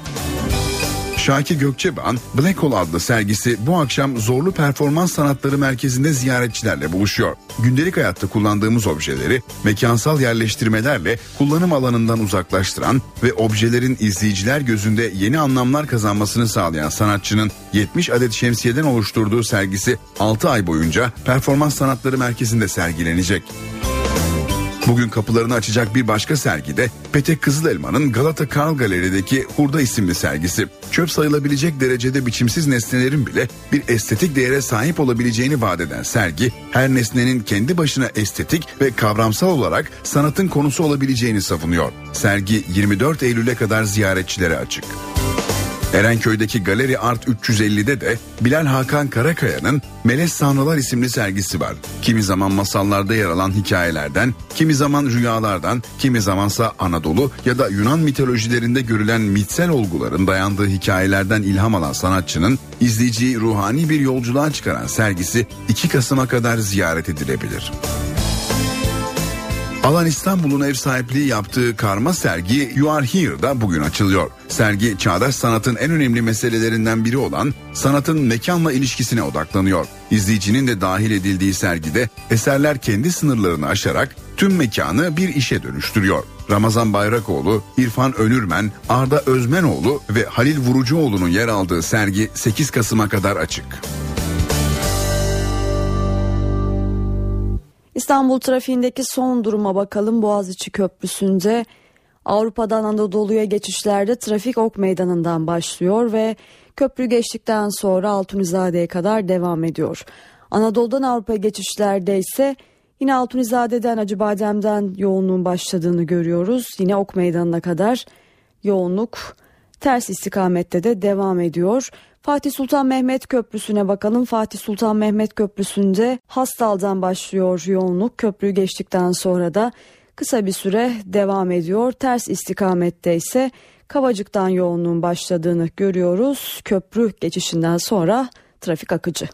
Şakir Gökçeban Black Hole adlı sergisi bu akşam Zorlu Performans Sanatları Merkezi'nde ziyaretçilerle buluşuyor. Gündelik hayatta kullandığımız objeleri mekansal yerleştirmelerle kullanım alanından uzaklaştıran ve objelerin izleyiciler gözünde yeni anlamlar kazanmasını sağlayan sanatçının 70 adet şemsiyeden oluşturduğu sergisi 6 ay boyunca Performans Sanatları Merkezi'nde sergilenecek. Bugün kapılarını açacak bir başka sergi de Petek Kızılelma'nın Galata Karl Galeri'deki Hurda isimli sergisi. Çöp sayılabilecek derecede biçimsiz nesnelerin bile bir estetik değere sahip olabileceğini vaat eden sergi, her nesnenin kendi başına estetik ve kavramsal olarak sanatın konusu olabileceğini savunuyor. Sergi 24 Eylül'e kadar ziyaretçilere açık. Erenköy'deki Galeri Art 350'de de Bilal Hakan Karakaya'nın Melez Sanrılar isimli sergisi var. Kimi zaman masallarda yer alan hikayelerden, kimi zaman rüyalardan, kimi zamansa Anadolu ya da Yunan mitolojilerinde görülen mitsel olguların dayandığı hikayelerden ilham alan sanatçının izleyiciyi ruhani bir yolculuğa çıkaran sergisi 2 Kasım'a kadar ziyaret edilebilir. Alan İstanbul'un ev sahipliği yaptığı karma sergi You Are Here'da bugün açılıyor. Sergi çağdaş sanatın en önemli meselelerinden biri olan sanatın mekanla ilişkisine odaklanıyor. İzleyicinin de dahil edildiği sergide eserler kendi sınırlarını aşarak tüm mekanı bir işe dönüştürüyor. Ramazan Bayrakoğlu, İrfan Önürmen, Arda Özmenoğlu ve Halil Vurucuoğlu'nun yer aldığı sergi 8 Kasım'a kadar açık. İstanbul trafiğindeki son duruma bakalım. Boğaziçi Köprüsü'nde Avrupa'dan Anadolu'ya geçişlerde trafik Ok Meydanı'ndan başlıyor ve köprü geçtikten sonra Altunizade'ye kadar devam ediyor. Anadolu'dan Avrupa geçişlerde ise yine Altunizade'den Acıbadem'den yoğunluğun başladığını görüyoruz. Yine Ok Meydanı'na kadar yoğunluk ters istikamette de devam ediyor. Fatih Sultan Mehmet Köprüsü'ne bakalım. Fatih Sultan Mehmet Köprüsü'nde Hastal'dan başlıyor yoğunluk. Köprüyü geçtikten sonra da kısa bir süre devam ediyor. Ters istikamette ise Kavacık'tan yoğunluğun başladığını görüyoruz. Köprü geçişinden sonra trafik akıcı.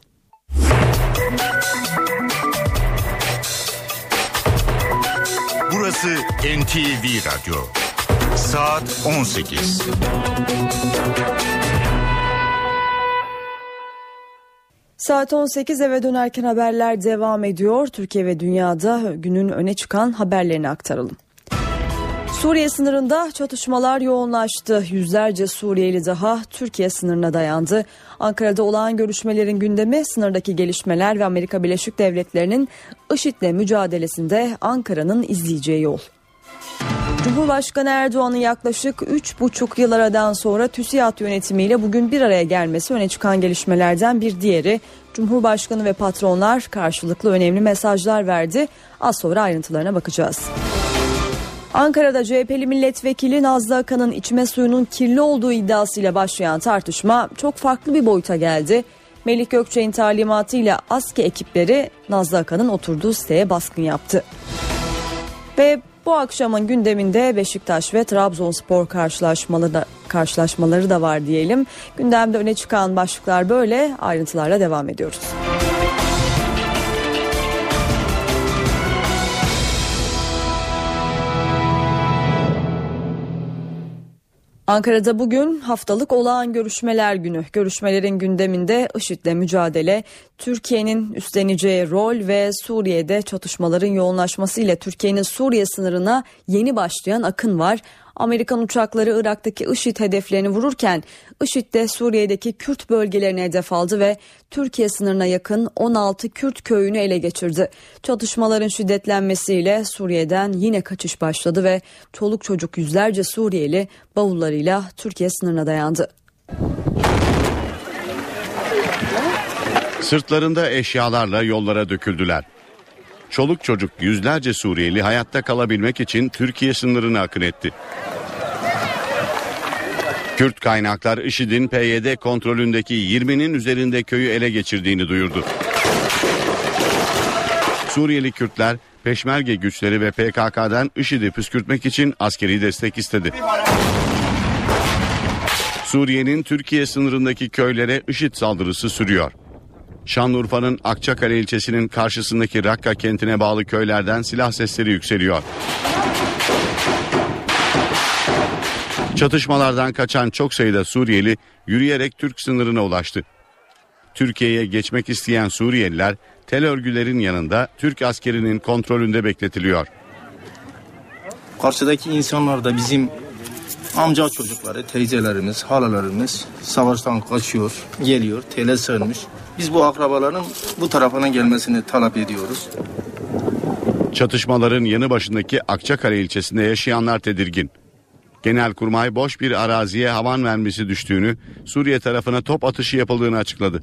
Burası NTV Radyo. Saat 18. Saat 18 eve dönerken haberler devam ediyor. Türkiye ve dünyada günün öne çıkan haberlerini aktaralım. Suriye sınırında çatışmalar yoğunlaştı. Yüzlerce Suriyeli daha Türkiye sınırına dayandı. Ankara'da olağan görüşmelerin gündemi sınırdaki gelişmeler ve Amerika Birleşik Devletleri'nin IŞİD'le mücadelesinde Ankara'nın izleyeceği yol. Cumhurbaşkanı Erdoğan'ın yaklaşık 3,5 yıl aradan sonra TÜSİAD yönetimiyle bugün bir araya gelmesi öne çıkan gelişmelerden bir diğeri. Cumhurbaşkanı ve patronlar karşılıklı önemli mesajlar verdi. Az sonra ayrıntılarına bakacağız. Ankara'da CHP'li milletvekili Nazlı Akan'ın içme suyunun kirli olduğu iddiasıyla başlayan tartışma çok farklı bir boyuta geldi. Melih Gökçe'nin talimatıyla ASKİ ekipleri Nazlı Akan'ın oturduğu siteye baskın yaptı. Ve bu akşamın gündeminde Beşiktaş ve Trabzonspor karşılaşmaları da, karşılaşmaları da var diyelim. Gündemde öne çıkan başlıklar böyle ayrıntılarla devam ediyoruz. Ankara'da bugün haftalık olağan görüşmeler günü. Görüşmelerin gündeminde IŞİD'le mücadele, Türkiye'nin üstleneceği rol ve Suriye'de çatışmaların yoğunlaşması ile Türkiye'nin Suriye sınırına yeni başlayan akın var. Amerikan uçakları Irak'taki IŞİD hedeflerini vururken IŞİD de Suriye'deki Kürt bölgelerine hedef aldı ve Türkiye sınırına yakın 16 Kürt köyünü ele geçirdi. Çatışmaların şiddetlenmesiyle Suriye'den yine kaçış başladı ve çoluk çocuk yüzlerce Suriyeli bavullarıyla Türkiye sınırına dayandı. Sırtlarında eşyalarla yollara döküldüler. Çoluk çocuk yüzlerce Suriyeli hayatta kalabilmek için Türkiye sınırına akın etti. Kürt kaynaklar IŞİD'in PYD kontrolündeki 20'nin üzerinde köyü ele geçirdiğini duyurdu. Suriyeli Kürtler Peşmerge güçleri ve PKK'dan IŞİD'i püskürtmek için askeri destek istedi. Suriye'nin Türkiye sınırındaki köylere IŞİD saldırısı sürüyor. Şanlıurfa'nın Akçakale ilçesinin karşısındaki Rakka kentine bağlı köylerden silah sesleri yükseliyor. Çatışmalardan kaçan çok sayıda Suriyeli yürüyerek Türk sınırına ulaştı. Türkiye'ye geçmek isteyen Suriyeliler tel örgülerin yanında Türk askerinin kontrolünde bekletiliyor. Karşıdaki insanlar da bizim amca çocukları, teyzelerimiz, halalarımız savaştan kaçıyor, geliyor, tele sığınmış. Biz bu akrabaların bu tarafına gelmesini talep ediyoruz. Çatışmaların yanı başındaki Akçakale ilçesinde yaşayanlar tedirgin. Genelkurmay boş bir araziye havan mermisi düştüğünü, Suriye tarafına top atışı yapıldığını açıkladı.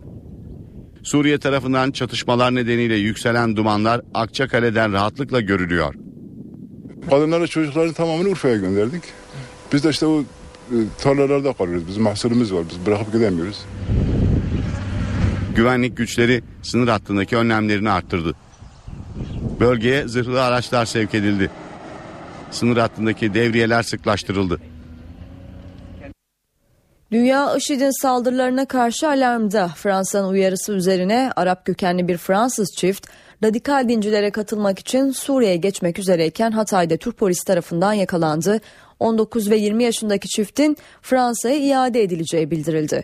Suriye tarafından çatışmalar nedeniyle yükselen dumanlar Akçakale'den rahatlıkla görülüyor. Kadınları çocukları tamamını Urfa'ya gönderdik. Biz de işte o e, tarlalarda kalıyoruz. Bizim mahsulümüz var. Biz bırakıp gidemiyoruz. Güvenlik güçleri sınır hattındaki önlemlerini arttırdı. Bölgeye zırhlı araçlar sevk edildi. Sınır hattındaki devriyeler sıklaştırıldı. Dünya IŞİD'in saldırılarına karşı alarmda. Fransa'nın uyarısı üzerine Arap kökenli bir Fransız çift radikal dincilere katılmak için Suriye'ye geçmek üzereyken Hatay'da Türk polis tarafından yakalandı. 19 ve 20 yaşındaki çiftin Fransa'ya iade edileceği bildirildi.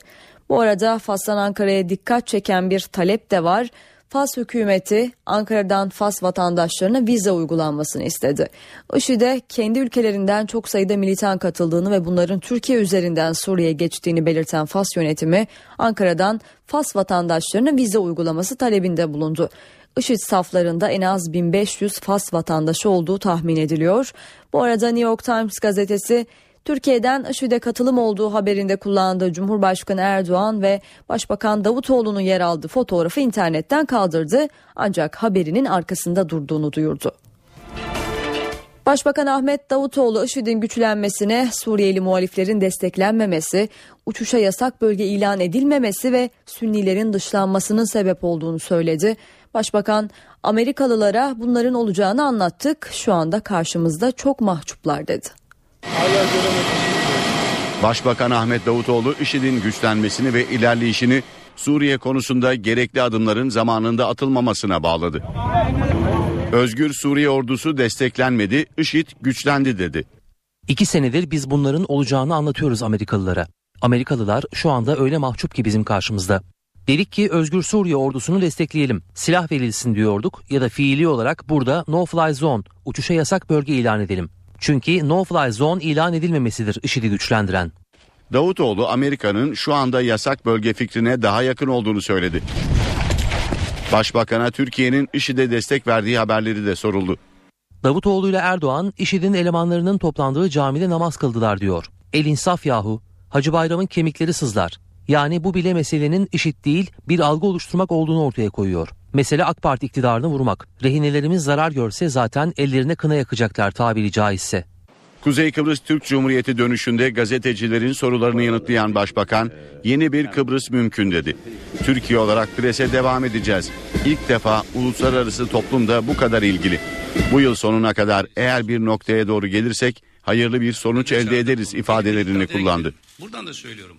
Bu arada Fas'tan Ankara'ya dikkat çeken bir talep de var. Fas hükümeti Ankara'dan Fas vatandaşlarına vize uygulanmasını istedi. IŞİD'e kendi ülkelerinden çok sayıda militan katıldığını ve bunların Türkiye üzerinden Suriye'ye geçtiğini belirten Fas yönetimi Ankara'dan Fas vatandaşlarına vize uygulaması talebinde bulundu. IŞİD saflarında en az 1500 Fas vatandaşı olduğu tahmin ediliyor. Bu arada New York Times gazetesi Türkiye'den IŞİD'e katılım olduğu haberinde kullandığı Cumhurbaşkanı Erdoğan ve Başbakan Davutoğlu'nun yer aldığı fotoğrafı internetten kaldırdı ancak haberinin arkasında durduğunu duyurdu. Başbakan Ahmet Davutoğlu IŞİD'in güçlenmesine Suriyeli muhaliflerin desteklenmemesi, uçuşa yasak bölge ilan edilmemesi ve Sünnilerin dışlanmasının sebep olduğunu söyledi. Başbakan Amerikalılara bunların olacağını anlattık. Şu anda karşımızda çok mahcuplar dedi. Başbakan Ahmet Davutoğlu IŞİD'in güçlenmesini ve ilerleyişini Suriye konusunda gerekli adımların zamanında atılmamasına bağladı. Özgür Suriye ordusu desteklenmedi, IŞİD güçlendi dedi. İki senedir biz bunların olacağını anlatıyoruz Amerikalılara. Amerikalılar şu anda öyle mahcup ki bizim karşımızda. Dedik ki Özgür Suriye ordusunu destekleyelim. Silah verilsin diyorduk ya da fiili olarak burada no fly zone, uçuşa yasak bölge ilan edelim. Çünkü no fly zone ilan edilmemesidir IŞİD'i güçlendiren. Davutoğlu Amerika'nın şu anda yasak bölge fikrine daha yakın olduğunu söyledi. Başbakan'a Türkiye'nin IŞİD'e destek verdiği haberleri de soruldu. Davutoğlu ile Erdoğan IŞİD'in elemanlarının toplandığı camide namaz kıldılar diyor. El insaf yahu. Hacı Bayram'ın kemikleri sızlar. Yani bu bile meselenin IŞİD değil bir algı oluşturmak olduğunu ortaya koyuyor. Mesele AK Parti iktidarını vurmak. Rehinelerimiz zarar görse zaten ellerine kına yakacaklar tabiri caizse. Kuzey Kıbrıs Türk Cumhuriyeti dönüşünde gazetecilerin sorularını yanıtlayan başbakan yeni bir Kıbrıs mümkün dedi. Türkiye olarak prese devam edeceğiz. İlk defa uluslararası toplumda bu kadar ilgili. Bu yıl sonuna kadar eğer bir noktaya doğru gelirsek hayırlı bir sonuç elde ederiz ifadelerini kullandı. Buradan da söylüyorum.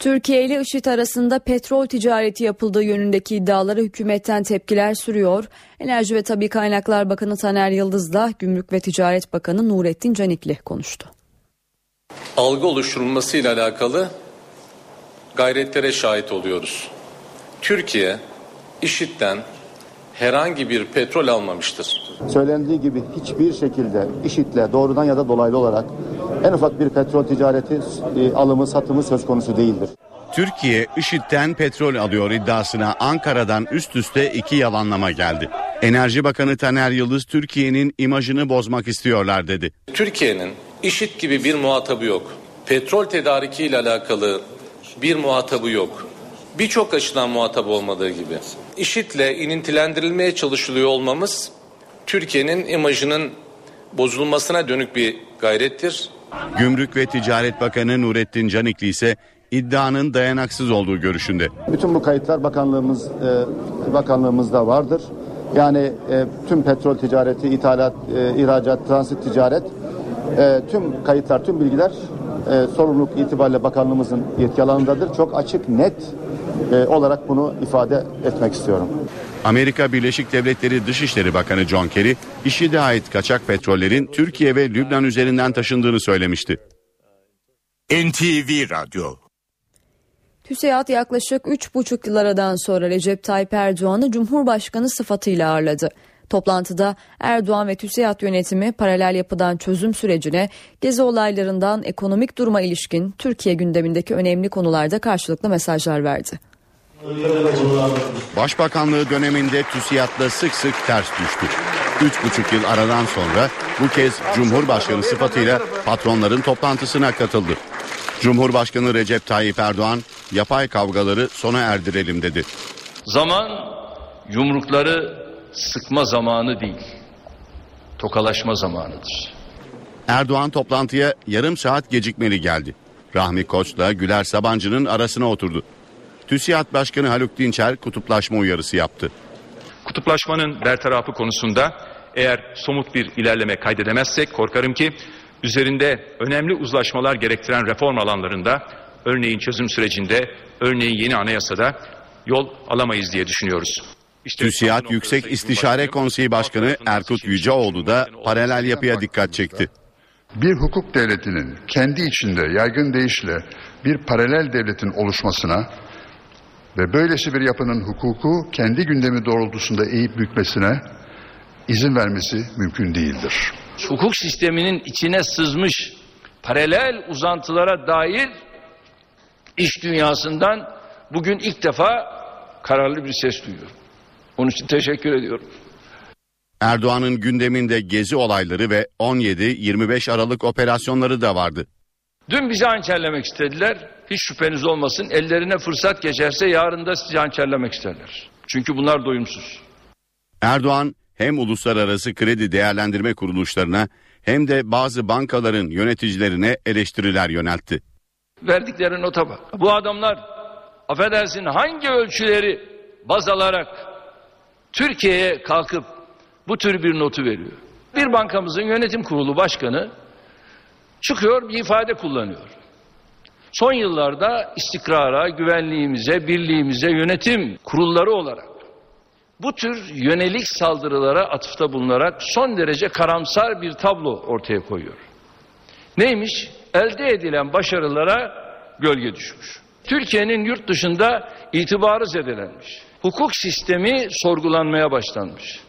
Türkiye ile IŞİD arasında petrol ticareti yapıldığı yönündeki iddialara hükümetten tepkiler sürüyor. Enerji ve Tabi Kaynaklar Bakanı Taner Yıldız da Gümrük ve Ticaret Bakanı Nurettin Canikli konuştu. Algı oluşturulmasıyla alakalı gayretlere şahit oluyoruz. Türkiye IŞİD'den herhangi bir petrol almamıştır. Söylendiği gibi hiçbir şekilde IŞİD'le doğrudan ya da dolaylı olarak en ufak bir petrol ticareti e, alımı satımı söz konusu değildir. Türkiye IŞİD'den petrol alıyor iddiasına Ankara'dan üst üste iki yalanlama geldi. Enerji Bakanı Taner Yıldız Türkiye'nin imajını bozmak istiyorlar dedi. Türkiye'nin IŞİD gibi bir muhatabı yok. Petrol tedariki ile alakalı bir muhatabı yok. Birçok açıdan muhatap olmadığı gibi. IŞİD'le inintilendirilmeye çalışılıyor olmamız Türkiye'nin imajının bozulmasına dönük bir gayrettir. Gümrük ve Ticaret Bakanı Nurettin Canikli ise iddianın dayanaksız olduğu görüşünde. Bütün bu kayıtlar bakanlığımız e, bakanlığımızda vardır. Yani e, tüm petrol ticareti, ithalat, e, ihracat, transit ticaret tüm kayıtlar, tüm bilgiler sorumluluk itibariyle bakanlığımızın yetki alanındadır. Çok açık, net olarak bunu ifade etmek istiyorum. Amerika Birleşik Devletleri Dışişleri Bakanı John Kerry, IŞİD'e ait kaçak petrollerin Türkiye ve Lübnan üzerinden taşındığını söylemişti. NTV Radyo TÜSİAD yaklaşık 3,5 yıl aradan sonra Recep Tayyip Erdoğan'ı Cumhurbaşkanı sıfatıyla ağırladı. Toplantıda Erdoğan ve TÜSİAD yönetimi paralel yapıdan çözüm sürecine, gezi olaylarından ekonomik duruma ilişkin Türkiye gündemindeki önemli konularda karşılıklı mesajlar verdi. Başbakanlığı döneminde TÜSİAD'la sık sık ters düştü. Üç buçuk yıl aradan sonra bu kez Cumhurbaşkanı sıfatıyla patronların toplantısına katıldı. Cumhurbaşkanı Recep Tayyip Erdoğan yapay kavgaları sona erdirelim dedi. Zaman yumrukları sıkma zamanı değil, tokalaşma zamanıdır. Erdoğan toplantıya yarım saat gecikmeli geldi. Rahmi Koç'la Güler Sabancı'nın arasına oturdu. TÜSİAD Başkanı Haluk Dinçer kutuplaşma uyarısı yaptı. Kutuplaşmanın bertarafı konusunda eğer somut bir ilerleme kaydedemezsek korkarım ki üzerinde önemli uzlaşmalar gerektiren reform alanlarında örneğin çözüm sürecinde örneğin yeni anayasada yol alamayız diye düşünüyoruz. İşte TÜSİAD Yüksek İstişare Konseyi Başkanı Erkut Yüceoğlu da paralel yapıya dikkat çekti. Bir hukuk devletinin kendi içinde yaygın deyişle bir paralel devletin oluşmasına ve böylesi bir yapının hukuku kendi gündemi doğrultusunda eğip bükmesine izin vermesi mümkün değildir. Hukuk sisteminin içine sızmış paralel uzantılara dair iş dünyasından bugün ilk defa kararlı bir ses duyuyorum. Onun için teşekkür ediyorum. Erdoğan'ın gündeminde gezi olayları ve 17-25 Aralık operasyonları da vardı. Dün bizi hançerlemek istediler. Hiç şüpheniz olmasın. Ellerine fırsat geçerse yarın da sizi hançerlemek isterler. Çünkü bunlar doyumsuz. Erdoğan hem uluslararası kredi değerlendirme kuruluşlarına hem de bazı bankaların yöneticilerine eleştiriler yöneltti. Verdikleri nota bak. Bu adamlar affedersin hangi ölçüleri baz alarak Türkiye'ye kalkıp bu tür bir notu veriyor. Bir bankamızın yönetim kurulu başkanı çıkıyor bir ifade kullanıyor. Son yıllarda istikrara, güvenliğimize, birliğimize yönetim kurulları olarak bu tür yönelik saldırılara atıfta bulunarak son derece karamsar bir tablo ortaya koyuyor. Neymiş? Elde edilen başarılara gölge düşmüş. Türkiye'nin yurt dışında itibarı zedelenmiş. Hukuk sistemi sorgulanmaya başlanmış.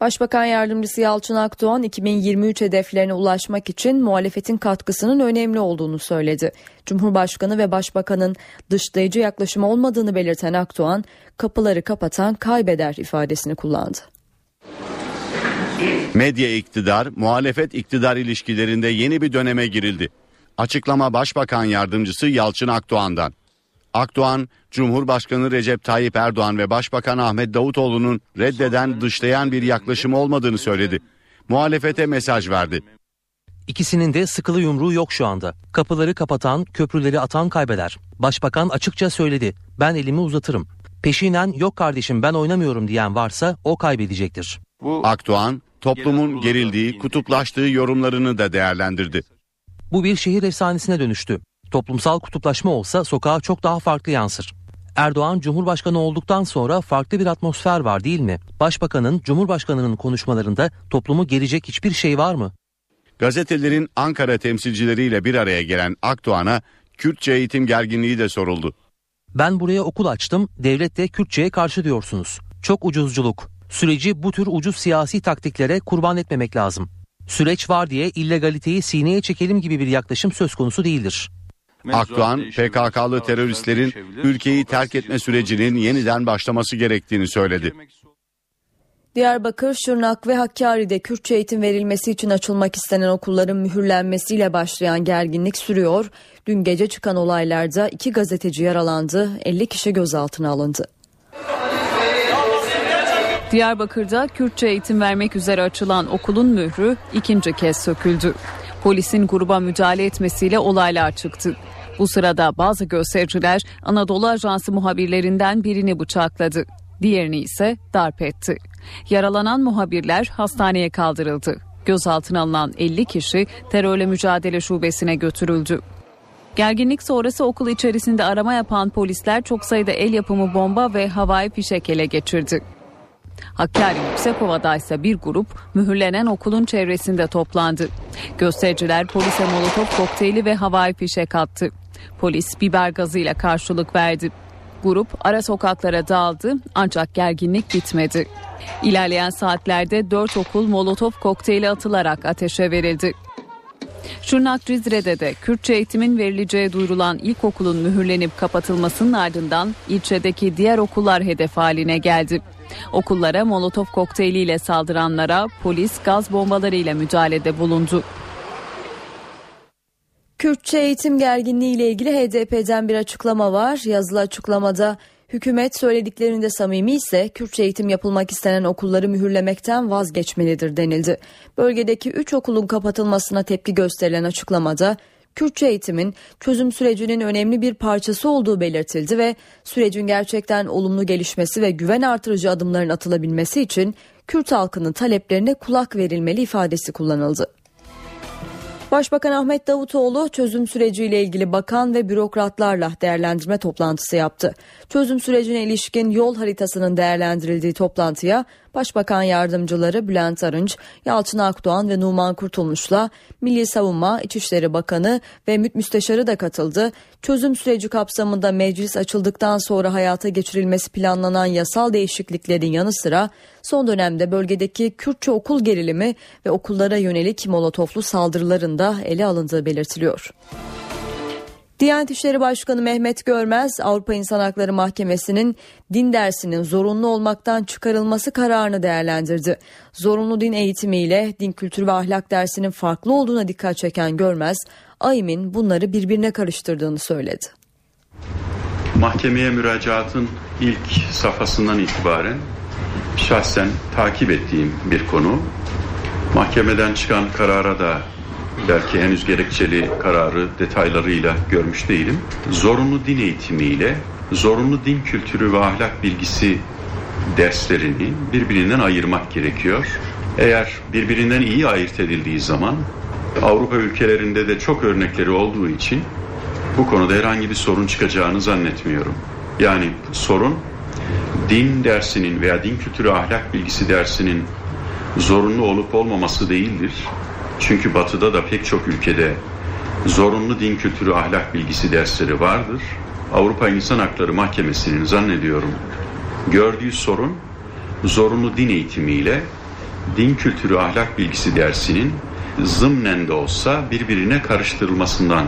Başbakan Yardımcısı Yalçın Akdoğan 2023 hedeflerine ulaşmak için muhalefetin katkısının önemli olduğunu söyledi. Cumhurbaşkanı ve Başbakanın dışlayıcı yaklaşım olmadığını belirten Akdoğan, kapıları kapatan kaybeder ifadesini kullandı. Medya iktidar, muhalefet iktidar ilişkilerinde yeni bir döneme girildi. Açıklama Başbakan Yardımcısı Yalçın Akdoğan'dan. Akdoğan, Cumhurbaşkanı Recep Tayyip Erdoğan ve Başbakan Ahmet Davutoğlu'nun reddeden, dışlayan bir yaklaşım olmadığını söyledi. Muhalefete mesaj verdi. İkisinin de sıkılı yumruğu yok şu anda. Kapıları kapatan, köprüleri atan kaybeder. Başbakan açıkça söyledi. Ben elimi uzatırım. Peşinen yok kardeşim ben oynamıyorum diyen varsa o kaybedecektir. Akdoğan, toplumun gerildiği, kutuplaştığı yorumlarını da değerlendirdi. Bu bir şehir efsanesine dönüştü. Toplumsal kutuplaşma olsa sokağa çok daha farklı yansır. Erdoğan Cumhurbaşkanı olduktan sonra farklı bir atmosfer var değil mi? Başbakanın, Cumhurbaşkanının konuşmalarında toplumu gelecek hiçbir şey var mı? Gazetelerin Ankara temsilcileriyle bir araya gelen Akdoğan'a Kürtçe eğitim gerginliği de soruldu. Ben buraya okul açtım, devlet de Kürtçe'ye karşı diyorsunuz. Çok ucuzculuk. Süreci bu tür ucuz siyasi taktiklere kurban etmemek lazım. Süreç var diye illegaliteyi sineye çekelim gibi bir yaklaşım söz konusu değildir. Akdoğan, PKK'lı teröristlerin ülkeyi terk etme sürecinin yeniden başlaması gerektiğini söyledi. Diyarbakır, Şırnak ve Hakkari'de Kürtçe eğitim verilmesi için açılmak istenen okulların mühürlenmesiyle başlayan gerginlik sürüyor. Dün gece çıkan olaylarda iki gazeteci yaralandı, 50 kişi gözaltına alındı. Diyarbakır'da Kürtçe eğitim vermek üzere açılan okulun mührü ikinci kez söküldü. Polisin gruba müdahale etmesiyle olaylar çıktı. Bu sırada bazı göstericiler Anadolu Ajansı muhabirlerinden birini bıçakladı. Diğerini ise darp etti. Yaralanan muhabirler hastaneye kaldırıldı. Gözaltına alınan 50 kişi terörle mücadele şubesine götürüldü. Gerginlik sonrası okul içerisinde arama yapan polisler çok sayıda el yapımı bomba ve havai fişek ele geçirdi. Hakkari Yüksekova'da ise bir grup mühürlenen okulun çevresinde toplandı. Göstericiler polise molotof kokteyli ve havai fişek attı. Polis biber gazıyla karşılık verdi. Grup ara sokaklara dağıldı ancak gerginlik bitmedi. İlerleyen saatlerde dört okul molotof kokteyli atılarak ateşe verildi. Şırnak Cizre'de de Kürtçe eğitimin verileceği duyurulan ilkokulun mühürlenip kapatılmasının ardından ilçedeki diğer okullar hedef haline geldi. Okullara molotof kokteyliyle saldıranlara polis gaz bombalarıyla müdahalede bulundu. Kürtçe eğitim gerginliği ile ilgili HDP'den bir açıklama var. Yazılı açıklamada hükümet söylediklerinde samimi ise Kürtçe eğitim yapılmak istenen okulları mühürlemekten vazgeçmelidir denildi. Bölgedeki 3 okulun kapatılmasına tepki gösterilen açıklamada Kürtçe eğitimin çözüm sürecinin önemli bir parçası olduğu belirtildi ve sürecin gerçekten olumlu gelişmesi ve güven artırıcı adımların atılabilmesi için Kürt halkının taleplerine kulak verilmeli ifadesi kullanıldı. Başbakan Ahmet Davutoğlu çözüm süreciyle ilgili bakan ve bürokratlarla değerlendirme toplantısı yaptı. Çözüm sürecine ilişkin yol haritasının değerlendirildiği toplantıya Başbakan yardımcıları Bülent Arınç, Yalçın Akdoğan ve Numan Kurtulmuş'la Milli Savunma, İçişleri Bakanı ve MİT Müsteşarı da katıldı. Çözüm süreci kapsamında meclis açıldıktan sonra hayata geçirilmesi planlanan yasal değişikliklerin yanı sıra son dönemde bölgedeki Kürtçe okul gerilimi ve okullara yönelik molotoflu saldırıların da ele alındığı belirtiliyor. Diyanet İşleri Başkanı Mehmet Görmez Avrupa İnsan Hakları Mahkemesi'nin din dersinin zorunlu olmaktan çıkarılması kararını değerlendirdi. Zorunlu din eğitimiyle din kültürü ve ahlak dersinin farklı olduğuna dikkat çeken Görmez, AYİM'in bunları birbirine karıştırdığını söyledi. Mahkemeye müracaatın ilk safhasından itibaren şahsen takip ettiğim bir konu. Mahkemeden çıkan karara da belki henüz gerekçeli kararı detaylarıyla görmüş değilim. Zorunlu din eğitimiyle zorunlu din kültürü ve ahlak bilgisi derslerini birbirinden ayırmak gerekiyor. Eğer birbirinden iyi ayırt edildiği zaman Avrupa ülkelerinde de çok örnekleri olduğu için bu konuda herhangi bir sorun çıkacağını zannetmiyorum. Yani sorun din dersinin veya din kültürü ahlak bilgisi dersinin zorunlu olup olmaması değildir. Çünkü batıda da pek çok ülkede zorunlu din kültürü ahlak bilgisi dersleri vardır. Avrupa İnsan Hakları Mahkemesi'nin zannediyorum gördüğü sorun zorunlu din eğitimiyle din kültürü ahlak bilgisi dersinin zımnen de olsa birbirine karıştırılmasından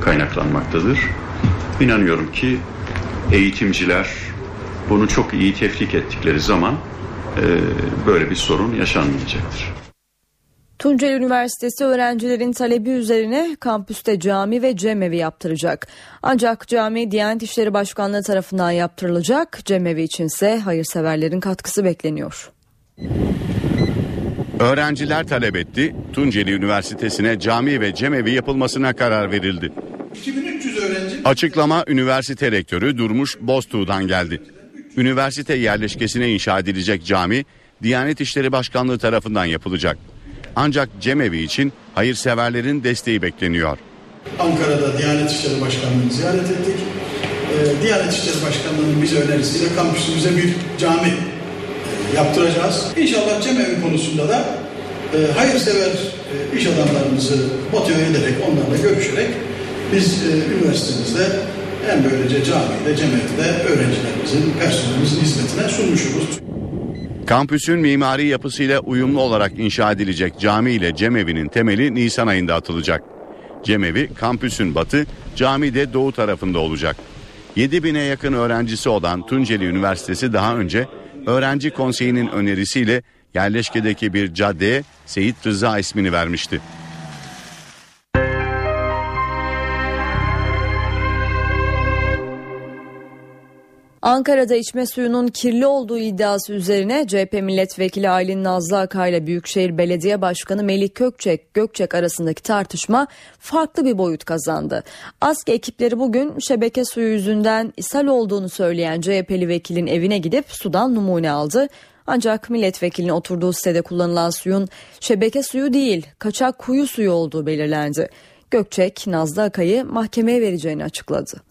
kaynaklanmaktadır. İnanıyorum ki eğitimciler bunu çok iyi tefrik ettikleri zaman e, böyle bir sorun yaşanmayacaktır. Tunceli Üniversitesi öğrencilerin talebi üzerine kampüste cami ve cemevi yaptıracak. Ancak cami Diyanet İşleri Başkanlığı tarafından yaptırılacak. Cemevi içinse hayırseverlerin katkısı bekleniyor. Öğrenciler talep etti. Tunceli Üniversitesi'ne cami ve cemevi yapılmasına karar verildi. 2300 öğrenci. Açıklama üniversite rektörü Durmuş Boztuğ'dan geldi. Üniversite yerleşkesine inşa edilecek cami Diyanet İşleri Başkanlığı tarafından yapılacak. Ancak cemevi için hayırseverlerin desteği bekleniyor. Ankara'da Diyanet İşleri Başkanlığı'nı ziyaret ettik. Ee, Diyanet İşleri Başkanlığı'nın bize önerisiyle kampüsümüze bir cami e, yaptıracağız. İnşallah cemevi konusunda da e, hayırsever e, iş adamlarımızı motive ederek, onlarla görüşerek biz üniversitemizde hem böylece camide, cemevde öğrencilerimizin, personelimizin hizmetine sunmuşuz. Kampüsün mimari yapısıyla uyumlu olarak inşa edilecek cami ile cemevinin temeli Nisan ayında atılacak. Cemevi kampüsün batı, cami de doğu tarafında olacak. 7 bine yakın öğrencisi olan Tunceli Üniversitesi daha önce öğrenci konseyinin önerisiyle yerleşkedeki bir caddeye Seyit Rıza ismini vermişti. Ankara'da içme suyunun kirli olduğu iddiası üzerine CHP milletvekili Aylin Nazlı Akay ile Büyükşehir Belediye Başkanı Melih Gökçek, Gökçek arasındaki tartışma farklı bir boyut kazandı. ASK ekipleri bugün şebeke suyu yüzünden ishal olduğunu söyleyen CHP'li vekilin evine gidip sudan numune aldı. Ancak milletvekilinin oturduğu sitede kullanılan suyun şebeke suyu değil, kaçak kuyu suyu olduğu belirlendi. Gökçek, Nazlı Akay'ı mahkemeye vereceğini açıkladı.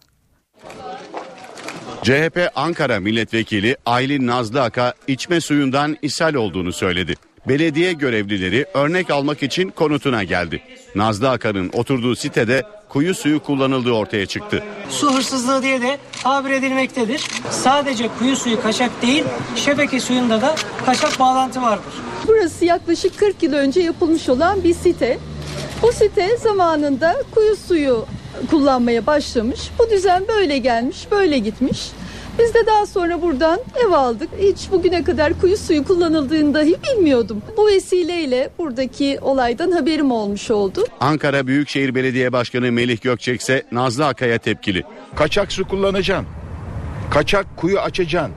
CHP Ankara Milletvekili Aylin Nazlı Aka içme suyundan ishal olduğunu söyledi. Belediye görevlileri örnek almak için konutuna geldi. Nazlı Aka'nın oturduğu sitede kuyu suyu kullanıldığı ortaya çıktı. Su hırsızlığı diye de tabir edilmektedir. Sadece kuyu suyu kaçak değil, şebeke suyunda da kaçak bağlantı vardır. Burası yaklaşık 40 yıl önce yapılmış olan bir site. Bu site zamanında kuyu suyu kullanmaya başlamış. Bu düzen böyle gelmiş, böyle gitmiş. Biz de daha sonra buradan ev aldık. Hiç bugüne kadar kuyu suyu kullanıldığını dahi bilmiyordum. Bu vesileyle buradaki olaydan haberim olmuş oldu. Ankara Büyükşehir Belediye Başkanı Melih Gökçek ise Nazlı Akay'a tepkili. Kaçak su kullanacaksın. Kaçak kuyu açacaksın.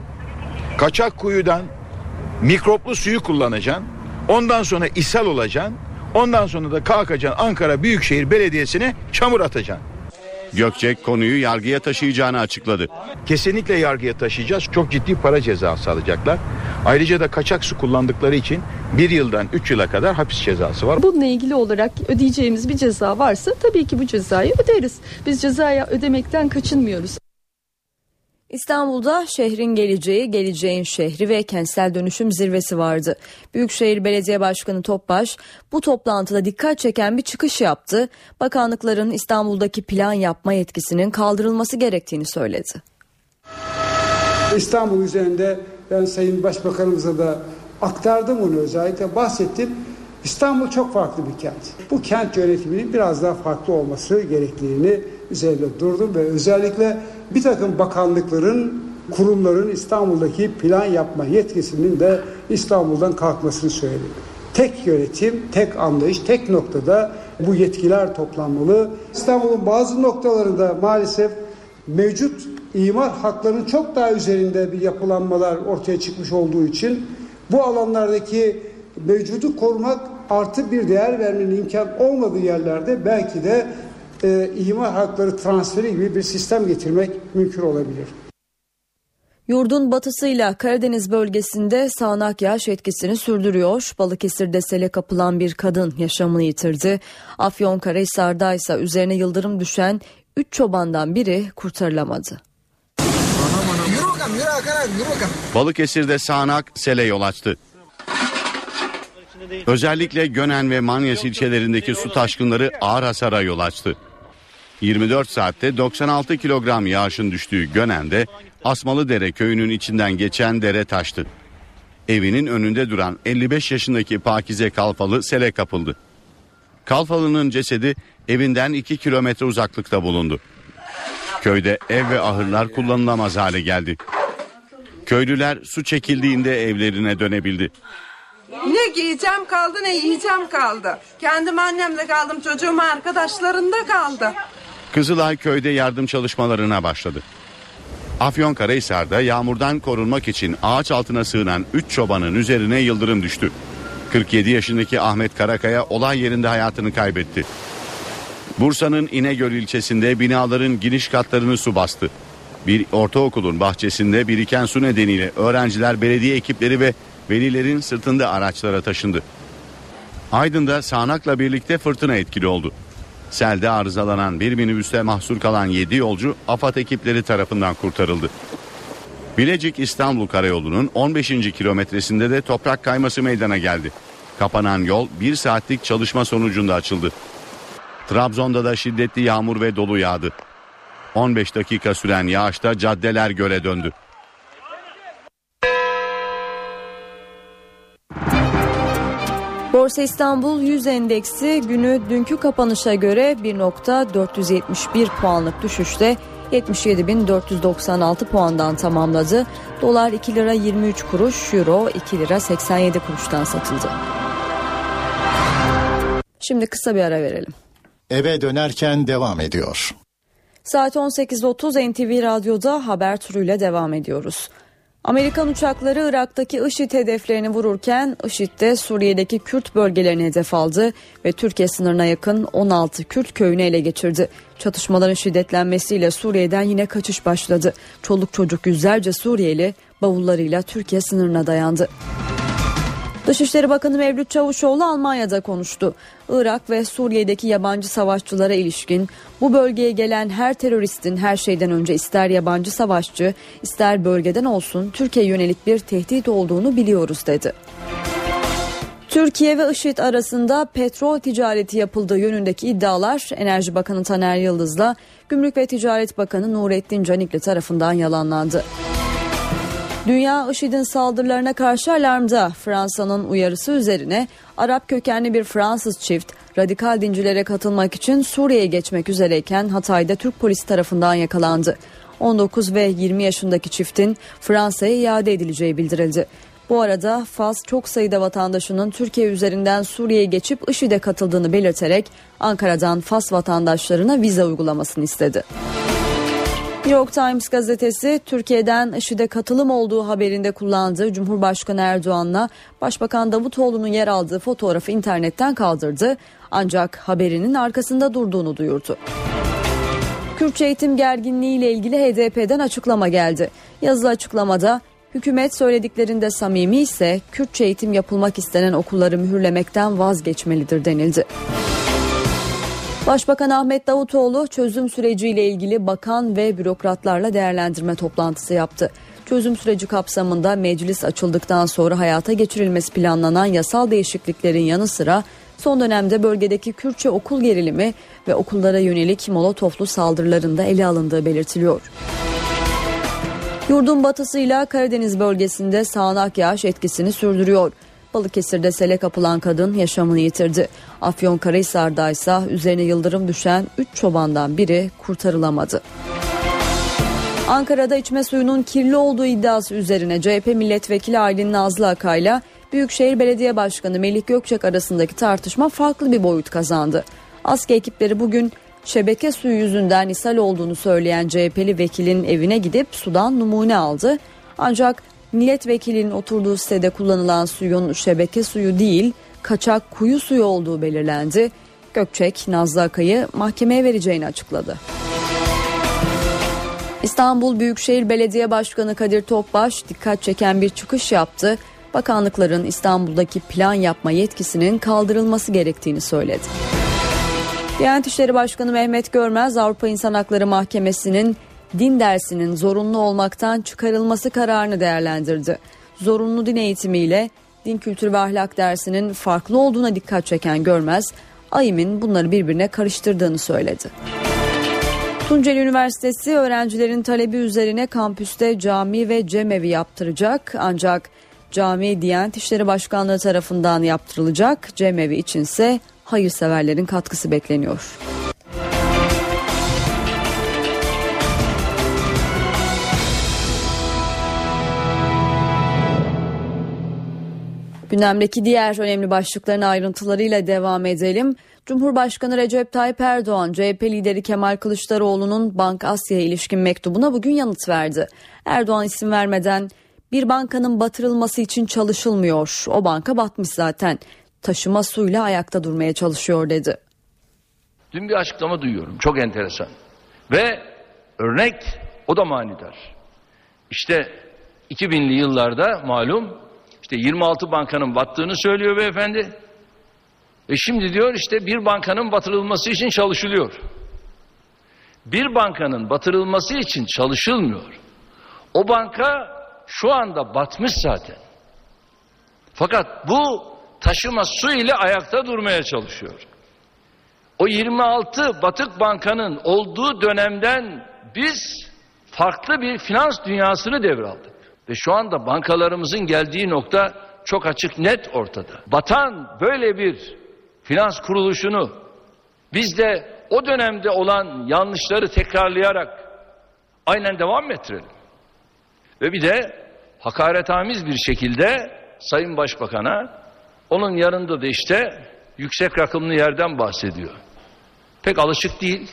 Kaçak kuyudan mikroplu suyu kullanacaksın. Ondan sonra ishal olacaksın. Ondan sonra da kalkacaksın Ankara Büyükşehir Belediyesi'ne çamur atacaksın. Gökçek konuyu yargıya taşıyacağını açıkladı. Kesinlikle yargıya taşıyacağız. Çok ciddi para cezası alacaklar. Ayrıca da kaçak su kullandıkları için bir yıldan üç yıla kadar hapis cezası var. Bununla ilgili olarak ödeyeceğimiz bir ceza varsa tabii ki bu cezayı öderiz. Biz cezaya ödemekten kaçınmıyoruz. İstanbul'da şehrin geleceği, geleceğin şehri ve kentsel dönüşüm zirvesi vardı. Büyükşehir Belediye Başkanı Topbaş bu toplantıda dikkat çeken bir çıkış yaptı. Bakanlıkların İstanbul'daki plan yapma yetkisinin kaldırılması gerektiğini söyledi. İstanbul üzerinde ben Sayın Başbakanımıza da aktardım onu özellikle bahsettim. İstanbul çok farklı bir kent. Bu kent yönetiminin biraz daha farklı olması gerektiğini üzerinde durdum ve özellikle bir takım bakanlıkların, kurumların İstanbul'daki plan yapma yetkisinin de İstanbul'dan kalkmasını söyledim. Tek yönetim, tek anlayış, tek noktada bu yetkiler toplanmalı. İstanbul'un bazı noktalarında maalesef mevcut imar haklarının çok daha üzerinde bir yapılanmalar ortaya çıkmış olduğu için bu alanlardaki mevcudu korumak artı bir değer vermenin imkan olmadığı yerlerde belki de e, imar hakları transferi gibi bir sistem getirmek mümkün olabilir. Yurdun batısıyla Karadeniz bölgesinde sağanak yağış etkisini sürdürüyor. Balıkesir'de sele kapılan bir kadın yaşamını yitirdi. Afyonkarahisar'da ise üzerine yıldırım düşen 3 çobandan biri kurtarılamadı. Balıkesir'de sağanak sele yol açtı. Özellikle Gönen ve Manyas ilçelerindeki su taşkınları ağır hasara yol açtı. 24 saatte 96 kilogram yağışın düştüğü Gönen'de Asmalıdere köyünün içinden geçen dere taştı. Evinin önünde duran 55 yaşındaki Pakize Kalfalı sele kapıldı. Kalfalı'nın cesedi evinden 2 kilometre uzaklıkta bulundu. Köyde ev ve ahırlar kullanılamaz hale geldi. Köylüler su çekildiğinde evlerine dönebildi. Ne giyeceğim kaldı ne yiyeceğim kaldı. Kendim annemle kaldım çocuğum arkadaşlarında kaldı. Kızılay köyde yardım çalışmalarına başladı. Afyonkarahisar'da yağmurdan korunmak için ağaç altına sığınan 3 çobanın üzerine yıldırım düştü. 47 yaşındaki Ahmet Karakaya olay yerinde hayatını kaybetti. Bursa'nın İnegöl ilçesinde binaların giriş katlarını su bastı. Bir ortaokulun bahçesinde biriken su nedeniyle öğrenciler, belediye ekipleri ve velilerin sırtında araçlara taşındı. Aydın'da sağanakla birlikte fırtına etkili oldu. Selde arızalanan bir minibüste mahsur kalan 7 yolcu AFAD ekipleri tarafından kurtarıldı. Bilecik İstanbul Karayolu'nun 15. kilometresinde de toprak kayması meydana geldi. Kapanan yol bir saatlik çalışma sonucunda açıldı. Trabzon'da da şiddetli yağmur ve dolu yağdı. 15 dakika süren yağışta caddeler göle döndü. Borsa İstanbul 100 endeksi günü dünkü kapanışa göre 1.471 puanlık düşüşte 77.496 puandan tamamladı. Dolar 2 lira 23 kuruş, Euro 2 lira 87 kuruştan satıldı. Şimdi kısa bir ara verelim. Eve dönerken devam ediyor. Saat 18.30 NTV Radyo'da haber turuyla devam ediyoruz. Amerikan uçakları Irak'taki IŞİD hedeflerini vururken IŞİD de Suriye'deki Kürt bölgelerini hedef aldı ve Türkiye sınırına yakın 16 Kürt köyünü ele geçirdi. Çatışmaların şiddetlenmesiyle Suriye'den yine kaçış başladı. Çoluk çocuk yüzlerce Suriyeli bavullarıyla Türkiye sınırına dayandı. Dışişleri Bakanı Mevlüt Çavuşoğlu Almanya'da konuştu. Irak ve Suriye'deki yabancı savaşçılara ilişkin bu bölgeye gelen her teröristin her şeyden önce ister yabancı savaşçı ister bölgeden olsun Türkiye yönelik bir tehdit olduğunu biliyoruz dedi. Türkiye ve IŞİD arasında petrol ticareti yapıldığı yönündeki iddialar Enerji Bakanı Taner Yıldız'la Gümrük ve Ticaret Bakanı Nurettin Canikli tarafından yalanlandı. Dünya IŞİD'in saldırılarına karşı alarmda Fransa'nın uyarısı üzerine Arap kökenli bir Fransız çift radikal dincilere katılmak için Suriye'ye geçmek üzereyken Hatay'da Türk polisi tarafından yakalandı. 19 ve 20 yaşındaki çiftin Fransa'ya iade edileceği bildirildi. Bu arada Fas çok sayıda vatandaşının Türkiye üzerinden Suriye'ye geçip IŞİD'e katıldığını belirterek Ankara'dan Fas vatandaşlarına vize uygulamasını istedi. New York Times gazetesi Türkiye'den IŞİD'e katılım olduğu haberinde kullandığı Cumhurbaşkanı Erdoğan'la Başbakan Davutoğlu'nun yer aldığı fotoğrafı internetten kaldırdı ancak haberinin arkasında durduğunu duyurdu. Kürtçe eğitim gerginliği ile ilgili HDP'den açıklama geldi. Yazılı açıklamada hükümet söylediklerinde samimi ise Kürtçe eğitim yapılmak istenen okulları mühürlemekten vazgeçmelidir denildi. Başbakan Ahmet Davutoğlu çözüm süreciyle ilgili bakan ve bürokratlarla değerlendirme toplantısı yaptı. Çözüm süreci kapsamında meclis açıldıktan sonra hayata geçirilmesi planlanan yasal değişikliklerin yanı sıra son dönemde bölgedeki Kürtçe okul gerilimi ve okullara yönelik molotoflu saldırılarında ele alındığı belirtiliyor. Yurdun batısıyla Karadeniz bölgesinde sağanak yağış etkisini sürdürüyor. Balıkesir'de sele kapılan kadın yaşamını yitirdi. Afyonkarahisar'da ise üzerine yıldırım düşen 3 çobandan biri kurtarılamadı. Ankara'da içme suyunun kirli olduğu iddiası üzerine CHP milletvekili Aylin Nazlı Akay'la Büyükşehir Belediye Başkanı Melih Gökçek arasındaki tartışma farklı bir boyut kazandı. ASKE ekipleri bugün şebeke suyu yüzünden ishal olduğunu söyleyen CHP'li vekilin evine gidip sudan numune aldı. Ancak milletvekilinin oturduğu sitede kullanılan suyun şebeke suyu değil kaçak kuyu suyu olduğu belirlendi. Gökçek Nazlı Akay'ı mahkemeye vereceğini açıkladı. İstanbul Büyükşehir Belediye Başkanı Kadir Topbaş dikkat çeken bir çıkış yaptı. Bakanlıkların İstanbul'daki plan yapma yetkisinin kaldırılması gerektiğini söyledi. Diyanet İşleri Başkanı Mehmet Görmez Avrupa İnsan Hakları Mahkemesi'nin din dersinin zorunlu olmaktan çıkarılması kararını değerlendirdi. Zorunlu din eğitimiyle din kültürü ve ahlak dersinin farklı olduğuna dikkat çeken Görmez, AYİM'in bunları birbirine karıştırdığını söyledi. Tunceli Üniversitesi öğrencilerin talebi üzerine kampüste cami ve cemevi yaptıracak ancak cami Diyanet İşleri Başkanlığı tarafından yaptırılacak cemevi içinse hayırseverlerin katkısı bekleniyor. Gündemdeki diğer önemli başlıkların ayrıntılarıyla devam edelim. Cumhurbaşkanı Recep Tayyip Erdoğan, CHP lideri Kemal Kılıçdaroğlu'nun Bank Asya'ya ilişkin mektubuna bugün yanıt verdi. Erdoğan isim vermeden bir bankanın batırılması için çalışılmıyor. O banka batmış zaten. Taşıma suyla ayakta durmaya çalışıyor dedi. Dün bir açıklama duyuyorum. Çok enteresan. Ve örnek o da manidar. İşte 2000'li yıllarda malum işte 26 bankanın battığını söylüyor beyefendi. Ve şimdi diyor işte bir bankanın batırılması için çalışılıyor. Bir bankanın batırılması için çalışılmıyor. O banka şu anda batmış zaten. Fakat bu taşıma su ile ayakta durmaya çalışıyor. O 26 batık bankanın olduğu dönemden biz farklı bir finans dünyasını devraldık. Ve şu anda bankalarımızın geldiği nokta çok açık net ortada. Batan böyle bir finans kuruluşunu biz de o dönemde olan yanlışları tekrarlayarak aynen devam ettirelim? Ve bir de hakaretamiz bir şekilde Sayın Başbakan'a onun yanında da işte yüksek rakımlı yerden bahsediyor. Pek alışık değil.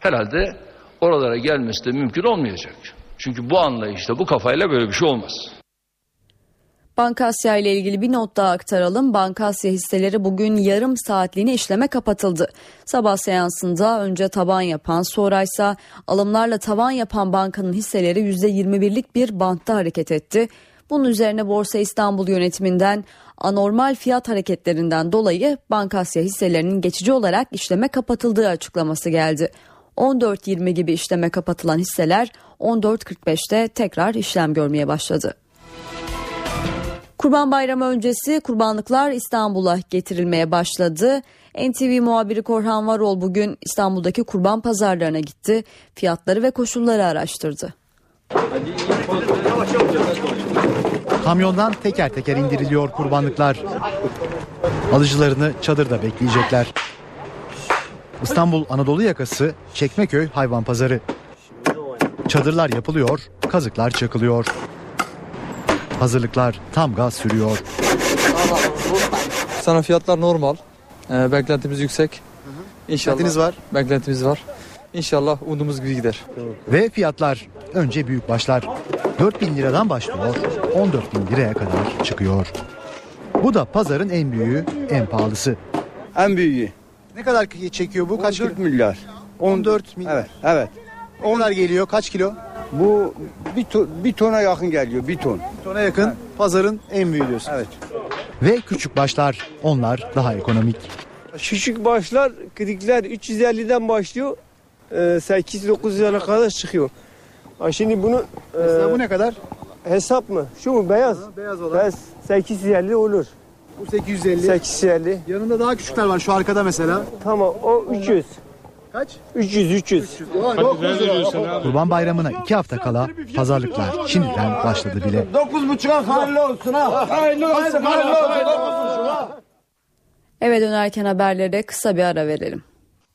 Herhalde oralara gelmesi de mümkün olmayacak. Çünkü bu anlayışla, bu kafayla böyle bir şey olmaz. Bankasya ile ilgili bir not daha aktaralım. Bankasya hisseleri bugün yarım saatliğine işleme kapatıldı. Sabah seansında önce taban yapan sonra ise alımlarla tavan yapan bankanın hisseleri %21'lik bir bantta hareket etti. Bunun üzerine Borsa İstanbul yönetiminden anormal fiyat hareketlerinden dolayı Bankasya hisselerinin geçici olarak işleme kapatıldığı açıklaması geldi. 14.20 gibi işleme kapatılan hisseler 14.45'te tekrar işlem görmeye başladı. Kurban Bayramı öncesi kurbanlıklar İstanbul'a getirilmeye başladı. NTV muhabiri Korhan Varol bugün İstanbul'daki kurban pazarlarına gitti. Fiyatları ve koşulları araştırdı. Kamyondan teker teker indiriliyor kurbanlıklar. Alıcılarını çadırda bekleyecekler. İstanbul Anadolu yakası Çekmeköy Hayvan Pazarı. Çadırlar yapılıyor, kazıklar çakılıyor. Hazırlıklar tam gaz sürüyor. Sana fiyatlar normal. Ee, beklentimiz yüksek. İnşallah. Beklentiniz var? Beklentimiz var. İnşallah umduğumuz gibi gider. Ve fiyatlar önce büyük başlar. 4 bin liradan başlıyor, 14 bin liraya kadar çıkıyor. Bu da pazarın en büyüğü, en pahalısı. En büyüğü. Ne kadar çekiyor bu? Kaç 14 milyar. 14 milyar. Evet, evet. Ne kadar geliyor? Kaç kilo? Bu bir, to, bir tona yakın geliyor, bir ton. Bir tona yakın pazarın en büyüğü diyorsun. Evet. Ve küçük başlar, onlar daha ekonomik. Küçük başlar, kırıklar 350'den başlıyor. E, 8-9 lira kadar çıkıyor. Ha şimdi bunu... Mesela bu ne kadar? Hesap mı? Şu mu beyaz? beyaz olan. 850 olur. Bu 850. 850. Yanında daha küçükler var şu arkada mesela. Tamam o 300. Kaç? 300 300. Kurban Bayramı'na iki hafta kala pazarlıklar şimdiden başladı bile. 9.5'a hayırlı olsun ha. Hayırlı olsun, hayırlı olsun. Eve dönerken haberlere kısa bir ara verelim.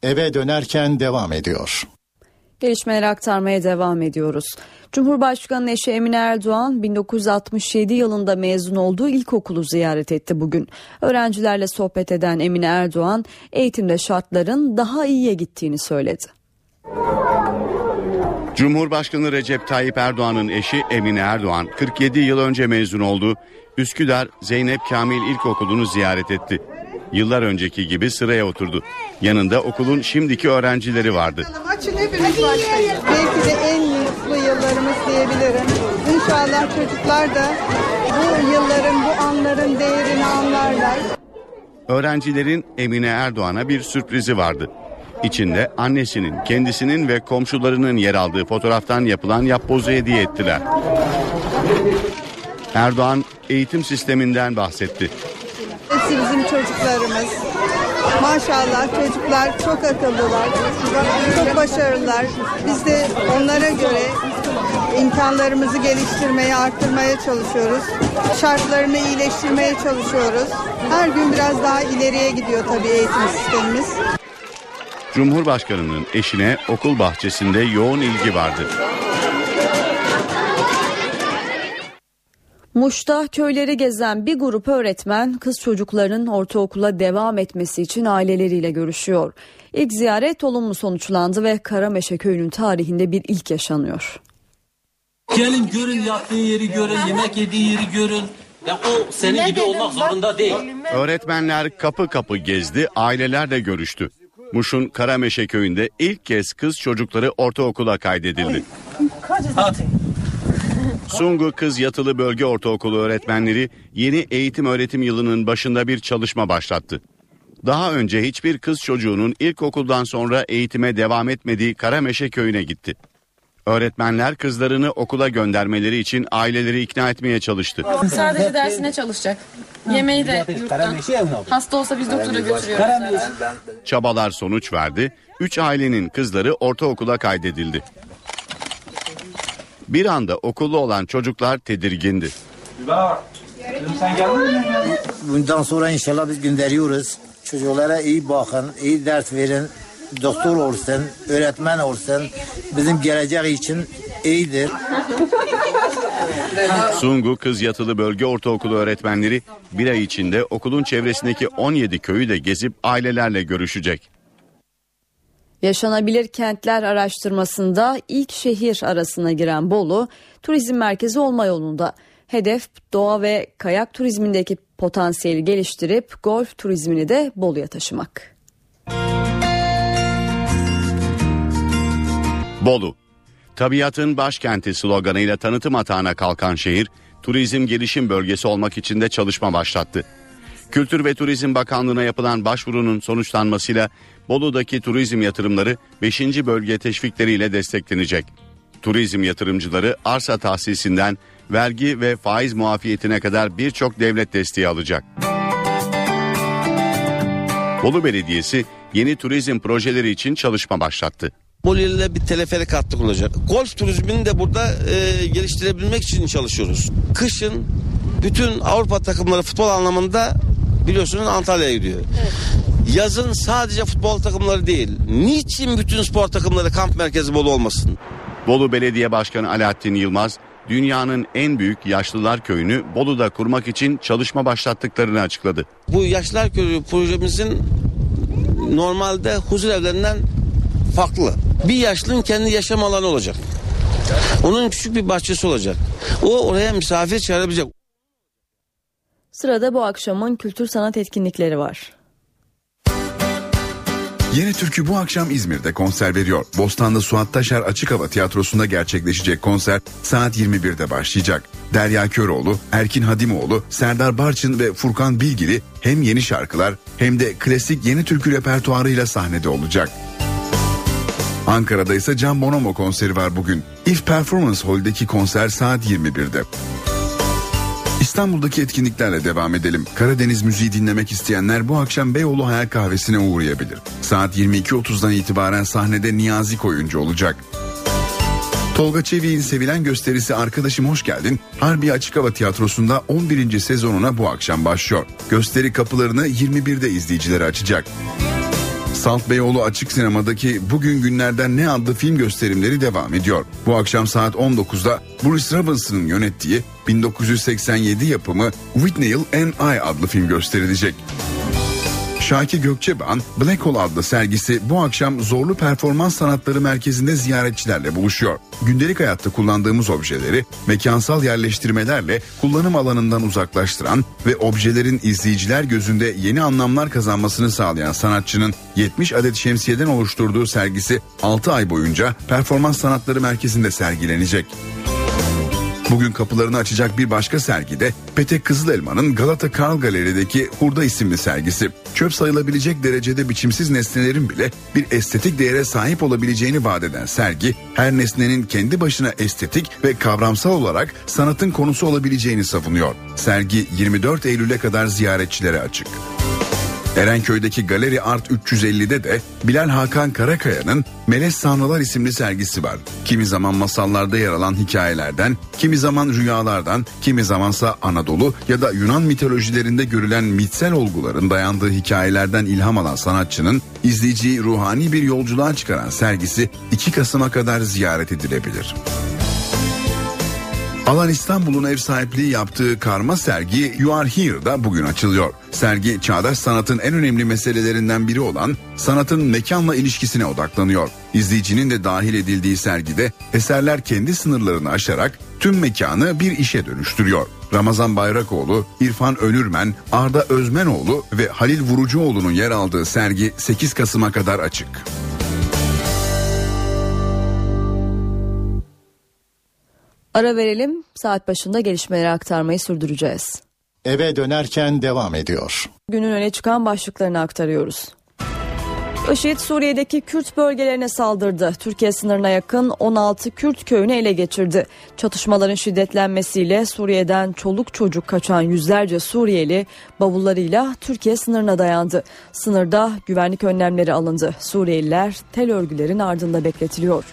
Eve dönerken devam ediyor. Gelişmeleri aktarmaya devam ediyoruz. Cumhurbaşkanı eşi Emine Erdoğan 1967 yılında mezun olduğu ilkokulu ziyaret etti bugün. Öğrencilerle sohbet eden Emine Erdoğan eğitimde şartların daha iyiye gittiğini söyledi. Cumhurbaşkanı Recep Tayyip Erdoğan'ın eşi Emine Erdoğan 47 yıl önce mezun oldu. Üsküdar Zeynep Kamil İlkokulu'nu ziyaret etti. Yıllar önceki gibi sıraya oturdu. Yanında okulun şimdiki öğrencileri vardı. Maçın hepimiz başlayız. Belki de yıllarımız diyebilirim. İnşallah çocuklar da bu yılların, bu anların değerini anlarlar. Öğrencilerin Emine Erdoğan'a bir sürprizi vardı. İçinde annesinin, kendisinin ve komşularının yer aldığı fotoğraftan yapılan yapbozu hediye ettiler. Erdoğan eğitim sisteminden bahsetti. Hepsi bizim çocuklarımız. Maşallah çocuklar çok akıllılar, çok başarılılar. Biz de onlara göre imkanlarımızı geliştirmeye, arttırmaya çalışıyoruz. Şartlarını iyileştirmeye çalışıyoruz. Her gün biraz daha ileriye gidiyor tabii eğitim sistemimiz. Cumhurbaşkanının eşine okul bahçesinde yoğun ilgi vardı. Muş'ta köyleri gezen bir grup öğretmen kız çocuklarının ortaokula devam etmesi için aileleriyle görüşüyor. İlk ziyaret olumlu sonuçlandı ve Karameşe köyünün tarihinde bir ilk yaşanıyor. Gelin görün yattığı yeri görün, yemek yediği yeri görün. Ya o senin gibi olmak zorunda değil. Öğretmenler kapı kapı gezdi, ailelerle görüştü. Muş'un Karameşe köyünde ilk kez kız çocukları ortaokula kaydedildi. Sungu Kız Yatılı Bölge Ortaokulu öğretmenleri yeni eğitim öğretim yılının başında bir çalışma başlattı. Daha önce hiçbir kız çocuğunun ilkokuldan sonra eğitime devam etmediği Karameşe köyüne gitti. Öğretmenler kızlarını okula göndermeleri için aileleri ikna etmeye çalıştı. Sadece dersine çalışacak. Yemeği de yurttan. Hasta olsa biz doktora götürüyoruz. Çabalar sonuç verdi. Üç ailenin kızları ortaokula kaydedildi. Bir anda okullu olan çocuklar tedirgindi. Bundan sonra inşallah biz gönderiyoruz. Çocuklara iyi bakın, iyi ders verin. Doktor olsun, öğretmen olsun. Bizim gelecek için iyidir. Sungu Kız Yatılı Bölge Ortaokulu öğretmenleri bir ay içinde okulun çevresindeki 17 köyü de gezip ailelerle görüşecek. Yaşanabilir kentler araştırmasında ilk şehir arasına giren Bolu, turizm merkezi olma yolunda. Hedef doğa ve kayak turizmindeki potansiyeli geliştirip golf turizmini de Bolu'ya taşımak. Bolu. Tabiatın başkenti sloganıyla tanıtım atağına kalkan şehir, turizm gelişim bölgesi olmak için de çalışma başlattı. Kültür ve Turizm Bakanlığı'na yapılan başvurunun sonuçlanmasıyla Bolu'daki turizm yatırımları 5. bölge teşvikleriyle desteklenecek. Turizm yatırımcıları arsa tahsisinden vergi ve faiz muafiyetine kadar birçok devlet desteği alacak. Bolu Belediyesi yeni turizm projeleri için çalışma başlattı. Bolu'yla bir teleferik hattı olacak. Golf turizmini de burada e, geliştirebilmek için çalışıyoruz. Kışın bütün Avrupa takımları futbol anlamında biliyorsunuz Antalya'ya gidiyor. Yazın sadece futbol takımları değil. Niçin bütün spor takımları kamp merkezi Bolu olmasın? Bolu Belediye Başkanı Alaaddin Yılmaz, dünyanın en büyük yaşlılar köyünü Bolu'da kurmak için çalışma başlattıklarını açıkladı. Bu Yaşlar Köyü projemizin normalde huzur evlerinden farklı. Bir yaşlının kendi yaşam alanı olacak. Onun küçük bir bahçesi olacak. O oraya misafir çağırabilecek. Sırada bu akşamın kültür sanat etkinlikleri var. Yeni Türkü bu akşam İzmir'de konser veriyor. Bostanlı Suat Taşer Açık Hava Tiyatrosu'nda gerçekleşecek konser saat 21'de başlayacak. Derya Köroğlu, Erkin Hadimoğlu, Serdar Barçın ve Furkan Bilgili hem yeni şarkılar hem de klasik yeni türkü repertuarıyla sahnede olacak. Ankara'da ise Can Bonomo konseri var bugün. If Performance Hall'deki konser saat 21'de. İstanbul'daki etkinliklerle devam edelim. Karadeniz müziği dinlemek isteyenler bu akşam Beyoğlu Hayal Kahvesi'ne uğrayabilir. Saat 22.30'dan itibaren sahnede Niyazi Koyuncu olacak. Tolga Çevik'in sevilen gösterisi Arkadaşım Hoş Geldin, Harbi Açık Hava Tiyatrosu'nda 11. sezonuna bu akşam başlıyor. Gösteri kapılarını 21'de izleyicilere açacak. Salt Beyoğlu Açık Sinema'daki Bugün Günlerden Ne adlı film gösterimleri devam ediyor. Bu akşam saat 19'da Bruce Robinson'ın yönettiği 1987 yapımı Whitney and I adlı film gösterilecek. Şaki Gökçeban Black Hole adlı sergisi bu akşam Zorlu Performans Sanatları Merkezi'nde ziyaretçilerle buluşuyor. Gündelik hayatta kullandığımız objeleri mekansal yerleştirmelerle kullanım alanından uzaklaştıran ve objelerin izleyiciler gözünde yeni anlamlar kazanmasını sağlayan sanatçının 70 adet şemsiyeden oluşturduğu sergisi 6 ay boyunca Performans Sanatları Merkezi'nde sergilenecek. Bugün kapılarını açacak bir başka sergi de Petek Kızılelma'nın Galata Karl Galeri'deki Hurda isimli sergisi. Çöp sayılabilecek derecede biçimsiz nesnelerin bile bir estetik değere sahip olabileceğini vaat eden sergi, her nesnenin kendi başına estetik ve kavramsal olarak sanatın konusu olabileceğini savunuyor. Sergi 24 Eylül'e kadar ziyaretçilere açık. Erenköy'deki Galeri Art 350'de de Bilal Hakan Karakaya'nın Melez Sanrılar isimli sergisi var. Kimi zaman masallarda yer alan hikayelerden, kimi zaman rüyalardan, kimi zamansa Anadolu ya da Yunan mitolojilerinde görülen mitsel olguların dayandığı hikayelerden ilham alan sanatçının izleyiciyi ruhani bir yolculuğa çıkaran sergisi 2 Kasım'a kadar ziyaret edilebilir. Alan İstanbul'un ev sahipliği yaptığı karma sergi You Are Here'da bugün açılıyor. Sergi çağdaş sanatın en önemli meselelerinden biri olan sanatın mekanla ilişkisine odaklanıyor. İzleyicinin de dahil edildiği sergide eserler kendi sınırlarını aşarak tüm mekanı bir işe dönüştürüyor. Ramazan Bayrakoğlu, İrfan Önürmen, Arda Özmenoğlu ve Halil Vurucuoğlu'nun yer aldığı sergi 8 Kasım'a kadar açık. Ara verelim. Saat başında gelişmeleri aktarmayı sürdüreceğiz. Eve dönerken devam ediyor. Günün öne çıkan başlıklarını aktarıyoruz. IŞİD Suriye'deki Kürt bölgelerine saldırdı. Türkiye sınırına yakın 16 Kürt köyünü ele geçirdi. Çatışmaların şiddetlenmesiyle Suriye'den çoluk çocuk kaçan yüzlerce Suriyeli bavullarıyla Türkiye sınırına dayandı. Sınırda güvenlik önlemleri alındı. Suriyeliler tel örgülerin ardında bekletiliyor.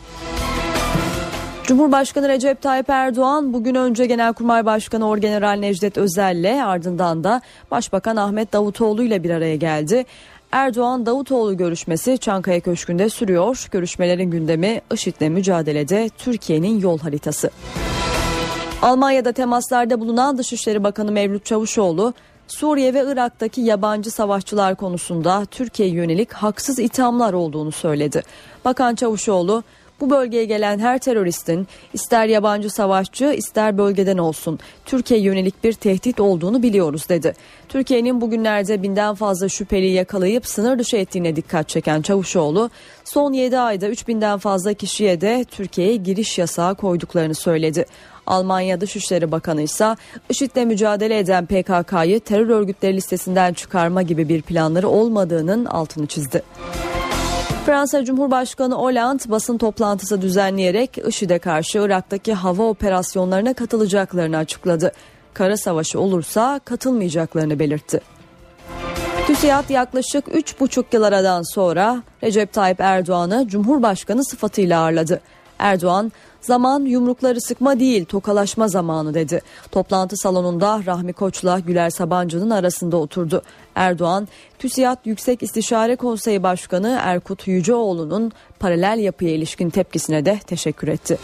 Cumhurbaşkanı Recep Tayyip Erdoğan bugün önce Genelkurmay Başkanı Orgeneral Necdet Özel'le ardından da Başbakan Ahmet Davutoğlu ile bir araya geldi. Erdoğan Davutoğlu görüşmesi Çankaya Köşkü'nde sürüyor. Görüşmelerin gündemi IŞİD'le mücadelede Türkiye'nin yol haritası. Almanya'da temaslarda bulunan Dışişleri Bakanı Mevlüt Çavuşoğlu, Suriye ve Irak'taki yabancı savaşçılar konusunda Türkiye'ye yönelik haksız ithamlar olduğunu söyledi. Bakan Çavuşoğlu, bu bölgeye gelen her teröristin ister yabancı savaşçı ister bölgeden olsun Türkiye yönelik bir tehdit olduğunu biliyoruz dedi. Türkiye'nin bugünlerde binden fazla şüpheli yakalayıp sınır dışı ettiğine dikkat çeken Çavuşoğlu son 7 ayda 3000'den fazla kişiye de Türkiye'ye giriş yasağı koyduklarını söyledi. Almanya Dışişleri Bakanı ise IŞİD'le mücadele eden PKK'yı terör örgütleri listesinden çıkarma gibi bir planları olmadığının altını çizdi. Fransa Cumhurbaşkanı Hollande basın toplantısı düzenleyerek IŞİD'e karşı Irak'taki hava operasyonlarına katılacaklarını açıkladı. Kara savaşı olursa katılmayacaklarını belirtti. TÜSİAD yaklaşık 3,5 yıl aradan sonra Recep Tayyip Erdoğan'ı Cumhurbaşkanı sıfatıyla ağırladı. Erdoğan zaman yumrukları sıkma değil tokalaşma zamanı dedi. Toplantı salonunda Rahmi Koç'la Güler Sabancı'nın arasında oturdu. Erdoğan, TÜSİAD Yüksek İstişare Konseyi Başkanı Erkut Yüceoğlu'nun paralel yapıya ilişkin tepkisine de teşekkür etti.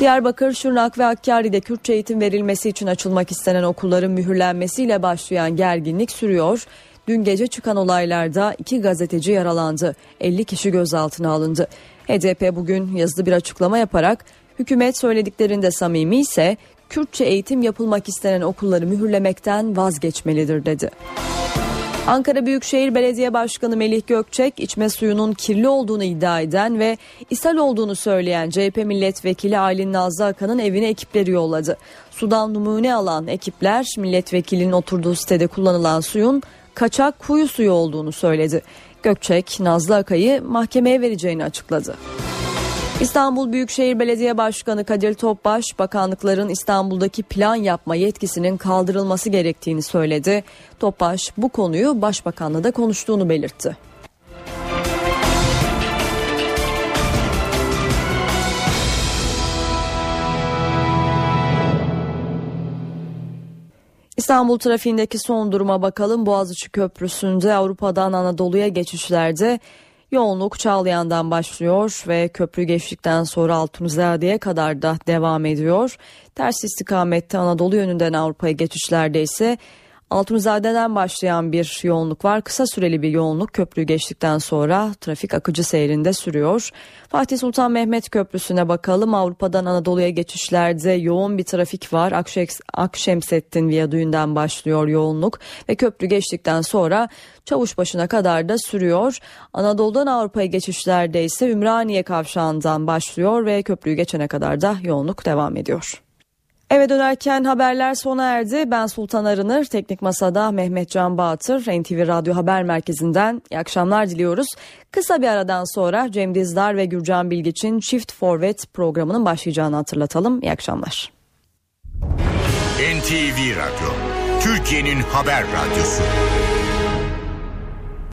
Diyarbakır, Şırnak ve Hakkari'de Kürtçe eğitim verilmesi için açılmak istenen okulların mühürlenmesiyle başlayan gerginlik sürüyor. Dün gece çıkan olaylarda iki gazeteci yaralandı. 50 kişi gözaltına alındı. HDP bugün yazılı bir açıklama yaparak hükümet söylediklerinde samimi ise Kürtçe eğitim yapılmak istenen okulları mühürlemekten vazgeçmelidir dedi. Ankara Büyükşehir Belediye Başkanı Melih Gökçek içme suyunun kirli olduğunu iddia eden ve ishal olduğunu söyleyen CHP milletvekili Aylin Nazlı Akan'ın evine ekipleri yolladı. Sudan numune alan ekipler milletvekilinin oturduğu sitede kullanılan suyun kaçak kuyu suyu olduğunu söyledi. Gökçek Nazlı Akay'ı mahkemeye vereceğini açıkladı. İstanbul Büyükşehir Belediye Başkanı Kadir Topbaş, bakanlıkların İstanbul'daki plan yapma yetkisinin kaldırılması gerektiğini söyledi. Topbaş bu konuyu Başbakanla da konuştuğunu belirtti. İstanbul trafiğindeki son duruma bakalım. Boğaziçi Köprüsü'nde Avrupa'dan Anadolu'ya geçişlerde yoğunluk Çağlayan'dan başlıyor ve köprü geçtikten sonra Altunizade'ye kadar da devam ediyor. Ters istikamette Anadolu yönünden Avrupa'ya geçişlerde ise Altunizade'den başlayan bir yoğunluk var. Kısa süreli bir yoğunluk köprüyü geçtikten sonra trafik akıcı seyrinde sürüyor. Fatih Sultan Mehmet Köprüsü'ne bakalım. Avrupa'dan Anadolu'ya geçişlerde yoğun bir trafik var. Akşemsettin Viyadüğü'nden başlıyor yoğunluk ve köprü geçtikten sonra Çavuşbaşı'na kadar da sürüyor. Anadolu'dan Avrupa'ya geçişlerde ise Ümraniye kavşağından başlıyor ve köprüyü geçene kadar da yoğunluk devam ediyor. Eve dönerken haberler sona erdi. Ben Sultan Arınır, Teknik Masa'da Mehmet Can Bağatır, NTV Radyo Haber Merkezi'nden iyi akşamlar diliyoruz. Kısa bir aradan sonra Cem Dizdar ve Gürcan Bilgiç'in Çift Forvet programının başlayacağını hatırlatalım. İyi akşamlar. NTV Radyo, Türkiye'nin haber radyosu.